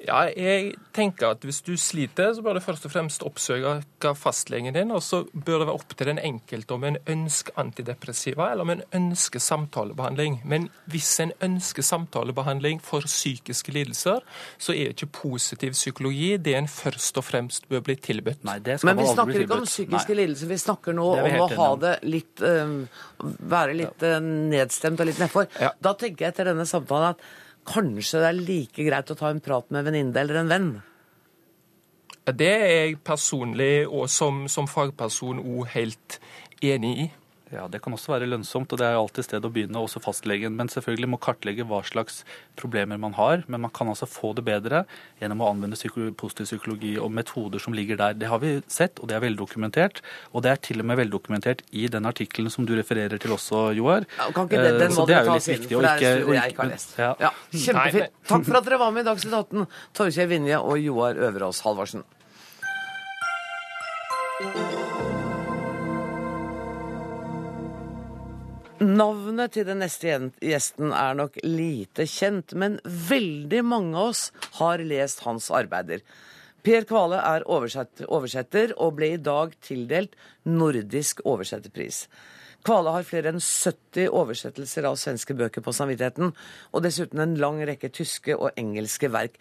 Ja, jeg tenker at hvis du sliter, så bør du først og fremst oppsøke fastlegen din, og så bør det være opp til den enkelte om en ønsker antidepressiva eller om en ønsker samtalebehandling. Men hvis en ønsker samtalebehandling for psykiske lidelser, så er ikke positiv psykologi det en først og fremst bør bli tilbudt. Nei, det Men vi snakker ikke om psykiske lidelser, vi snakker nå vi om å ha det litt eh, Være litt eh, nedstemt og litt nedfor. Da tenker jeg etter denne samtalen at kanskje det er like greit å ta en prat med en venninne eller en venn. Det er jeg personlig og som, som fagperson òg helt enig i. Ja, Det kan også være lønnsomt, og det er jo alltid sted å begynne, også fastlegen. Men selvfølgelig må kartlegge hva slags problemer man har. Men man kan altså få det bedre gjennom å anvende psyko positiv psykologi og metoder som ligger der. Det har vi sett, og det er veldokumentert. Og det er til og med veldokumentert i den artikkelen som du refererer til også, Joar. Ja, kan ikke det, den Eh, Så det er jo litt viktig å ikke- en studie å jeg ikke har lest. Ja. Ja, Kjempefint. Takk for at dere var med i Dagsnytt 18, Torkjell Vinje og Joar Øverås Halvorsen. Navnet til den neste gjesten er nok lite kjent, men veldig mange av oss har lest hans arbeider. Per Kvale er oversetter og ble i dag tildelt Nordisk oversetterpris. Kvale har flere enn 70 oversettelser av svenske bøker på samvittigheten, og dessuten en lang rekke tyske og engelske verk.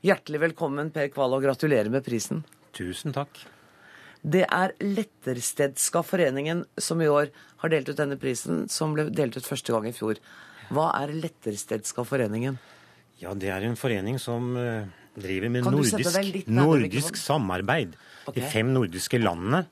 Hjertelig velkommen, Per Kvale, og gratulerer med prisen. Tusen takk. Det er Letterstedska foreningen som i år har delt ut denne prisen, som ble delt ut første gang i fjor. Hva er Letterstedska foreningen? Ja, det er en forening som eh, driver med nordisk, nordisk samarbeid Okay. de fem nordiske landene.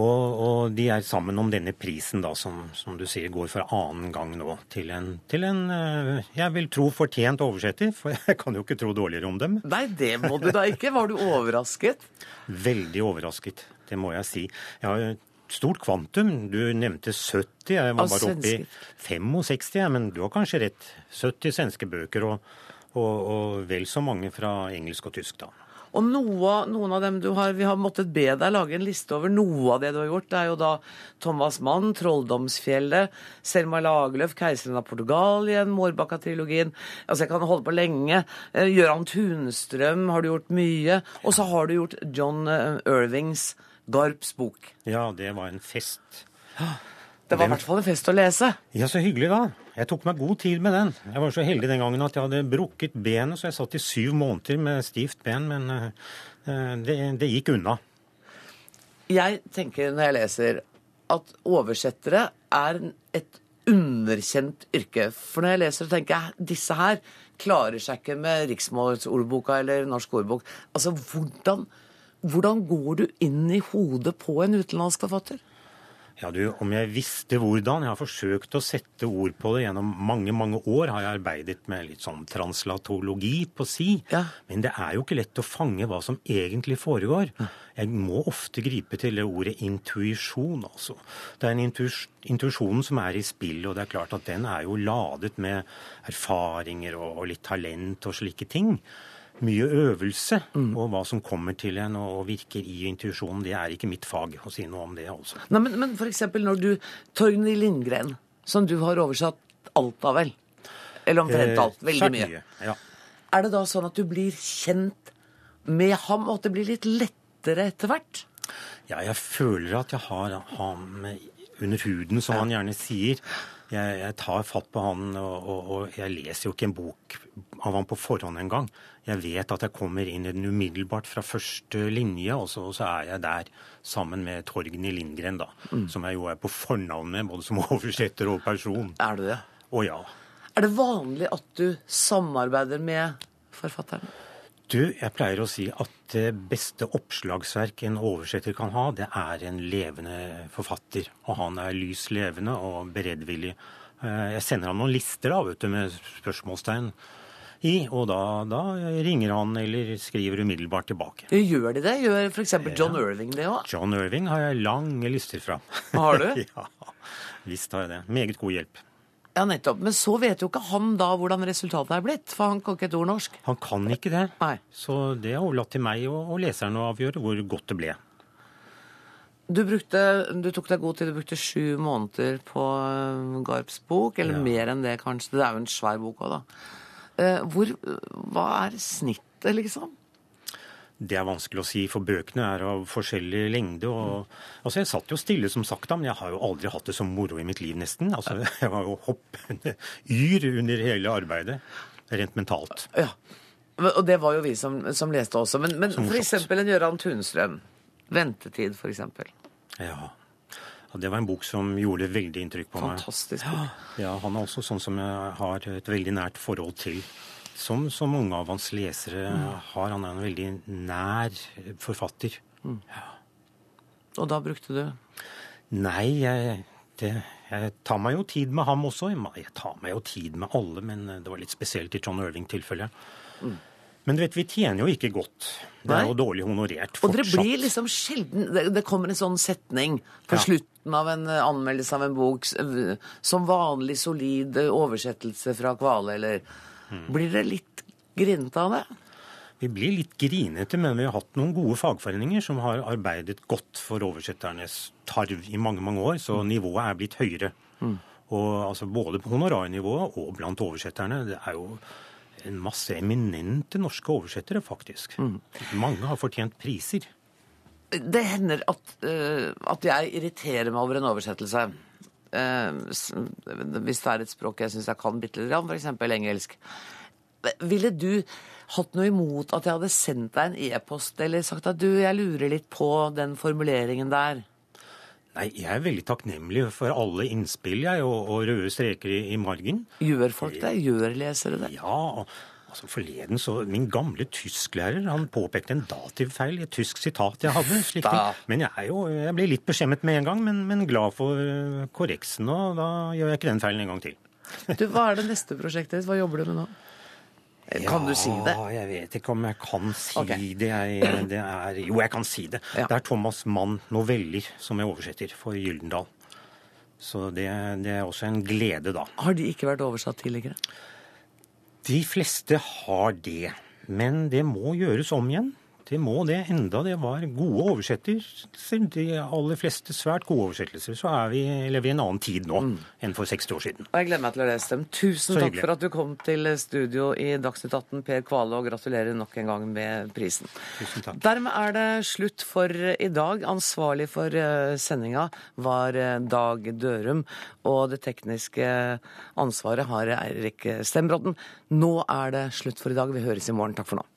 Og, og de er sammen om denne prisen, da, som, som du sier går for annen gang nå, til en, til en eh, jeg vil tro fortjent oversetter, for jeg kan jo ikke tro dårligere om dem. Nei, det må du da ikke. Var du overrasket? Veldig overrasket, det må jeg si. Jeg har stort kvantum. Du nevnte 70, jeg var bare oppe i 65, men du har kanskje rett. 70 svenske bøker og, og, og vel så mange fra engelsk og tysk, da. Og noe, noen av dem du har, Vi har måttet be deg lage en liste over noe av det du har gjort. Det er jo da Thomas Mann, 'Trolldomsfjellet', Selma Lagerlöf, 'Keiseren av Portugal' igjen, Mårbakka-trilogien. Altså, jeg kan holde på lenge. Eh, Gøran Tunstrøm har du gjort mye. Og så har du gjort John eh, Irvings 'Garps bok'. Ja, det var en fest. Det var i hvert fall en fest å lese. Ja, så hyggelig, da. Jeg tok meg god tid med den. Jeg var så heldig den gangen at jeg hadde brukket benet, så jeg satt i syv måneder med stivt ben, men uh, det, det gikk unna. Jeg tenker når jeg leser at oversettere er et underkjent yrke. For når jeg leser, tenker jeg disse her klarer seg ikke med riksmålsordboka eller norsk ordbok. Altså, hvordan, hvordan går du inn i hodet på en utenlandsk forfatter? Ja, du, Om jeg visste hvordan. Jeg har forsøkt å sette ord på det gjennom mange mange år. Har jeg arbeidet med litt sånn translatologi på si. Ja. Men det er jo ikke lett å fange hva som egentlig foregår. Jeg må ofte gripe til det ordet intuisjon, altså. Det er en intuisjon som er i spill, og det er klart at den er jo ladet med erfaringer og litt talent og slike ting mye øvelse. Mm. Og hva som kommer til en og virker i intuisjonen, det er ikke mitt fag å si noe om det. altså. Nei, Men, men f.eks. når du Torgny Lindgren, som du har oversatt alt av, vel? Eller omtrent alt. Eh, veldig mye. Ja. Er det da sånn at du blir kjent med ham, og at det blir litt lettere etter hvert? Ja, jeg føler at jeg har ham under huden, som han gjerne sier. Jeg, jeg tar fatt på han, og, og, og, jeg leser jo ikke en bok av han på forhånd engang. Jeg vet at jeg kommer inn i den umiddelbart fra første linje, og så, og så er jeg der sammen med Torgny Lindgren, da. Mm. Som jeg jo er på fornavn med, både som oversetter og person. Er du det? Å ja. Er det vanlig at du samarbeider med forfatteren? Du, jeg pleier å si at det beste oppslagsverk en oversetter kan ha, det er en levende forfatter. Og han er lys levende og beredvillig. Eh, jeg sender ham noen lister da, vet du, med spørsmålstegn i, og da, da, ringer han eller skriver umiddelbart tilbake. Gjør de det? Gjør f.eks. John Irving det òg? John Irving har jeg lange lister fra. Har du? ja, visst har jeg det. Meget god hjelp. Ja, nettopp. Men så vet jo ikke han da hvordan resultatet er blitt, for han kan ikke et ord norsk. Han kan ikke det. Nei. Så det er overlatt til meg og, og leseren å avgjøre hvor godt det ble. Du, brukte, du, tok deg god tid. Du brukte sju måneder på eh, Garps bok, eller ja. mer enn det kanskje. Det er jo en svær bok òg, da. Eh, hvor, hva er snittet, liksom? Det er vanskelig å si, for bøkene er av forskjellig lengde. Og, altså jeg satt jo stille, som sagt, men jeg har jo aldri hatt det så moro i mitt liv, nesten. Altså, jeg var jo hoppende yr under hele arbeidet, rent mentalt. Ja, Og det var jo vi som, som leste også. Men, men eksempel en Gøran Tunstrøm. Ventetid, eksempel. Ja. Og Det var en bok som gjorde veldig inntrykk på Fantastisk meg. Fantastisk Ja, Han er også sånn som jeg har et veldig nært forhold til. Som, som mange av hans lesere mm. har. Han er en veldig nær forfatter. Mm. Ja. Og da brukte du? Nei, jeg, det, jeg tar meg jo tid med ham også. Jeg tar meg jo tid med alle, men det var litt spesielt i John Irving-tilfellet. Mm. Men du vet, vi tjener jo ikke godt. Det er jo dårlig honorert fortsatt. Og dere blir liksom sjelden Det kommer en sånn setning på ja. slutten av en anmeldelse av en bok som vanlig solid oversettelse fra Kvale, eller mm. Blir dere litt grinete av det? Vi blir litt grinete, men vi har hatt noen gode fagforeninger som har arbeidet godt for oversetternes tarv i mange, mange år, så mm. nivået er blitt høyere. Mm. Og altså Både på honorarnivået og blant oversetterne. Det er jo en masse eminente norske oversettere, faktisk. Mm. Mange har fortjent priser. Det hender at, uh, at, jeg irriterer meg over en oversettelse. Uh, hvis det er et språk jeg syns jeg kan bitte lite grann, f.eks. engelsk. Ville du hatt noe imot at jeg hadde sendt deg en e-post eller sagt at du, jeg lurer litt på den formuleringen der? Nei, Jeg er veldig takknemlig for alle innspill jeg, og, og røde streker i, i, margen. Gjør folk det? Gjør lesere det? Ja. altså Forleden så Min gamle tysklærer han påpekte en dativfeil i et tysk sitat jeg hadde. slik Men jeg, er jo, jeg blir litt beskjemmet med en gang, men, men glad for eh, korreksen. Og da gjør jeg ikke den feilen en gang til. du, Hva er det neste prosjektet ditt? Hva jobber du med nå? Kan du si det? Ja, jeg vet ikke om jeg kan si okay. det. Jeg, det er, jo, jeg kan si det. Ja. Det er Thomas Mann noveller som jeg oversetter for Gyldendal. Så det, det, er også en glede, da. Har de ikke vært oversatt tidligere? De fleste har det. Men det må gjøres om igjen. Det må det, enda det var gode oversettelser. De aller fleste svært gode oversettelser. Så er vi, lever vi i en annen tid nå mm. enn for 60 år siden. Og jeg gleder meg til å lese dem. Tusen takk for at du kom til studio i Dagsnytt 18, Per Kvale, og gratulerer nok en gang med prisen. Tusen takk. Dermed er det slutt for i dag. Ansvarlig for eh, sendinga var eh, Dag Dørum, og det tekniske ansvaret har Eirik Stembrodden. Nå er det slutt for i dag. Vi høres i morgen. Takk for nå.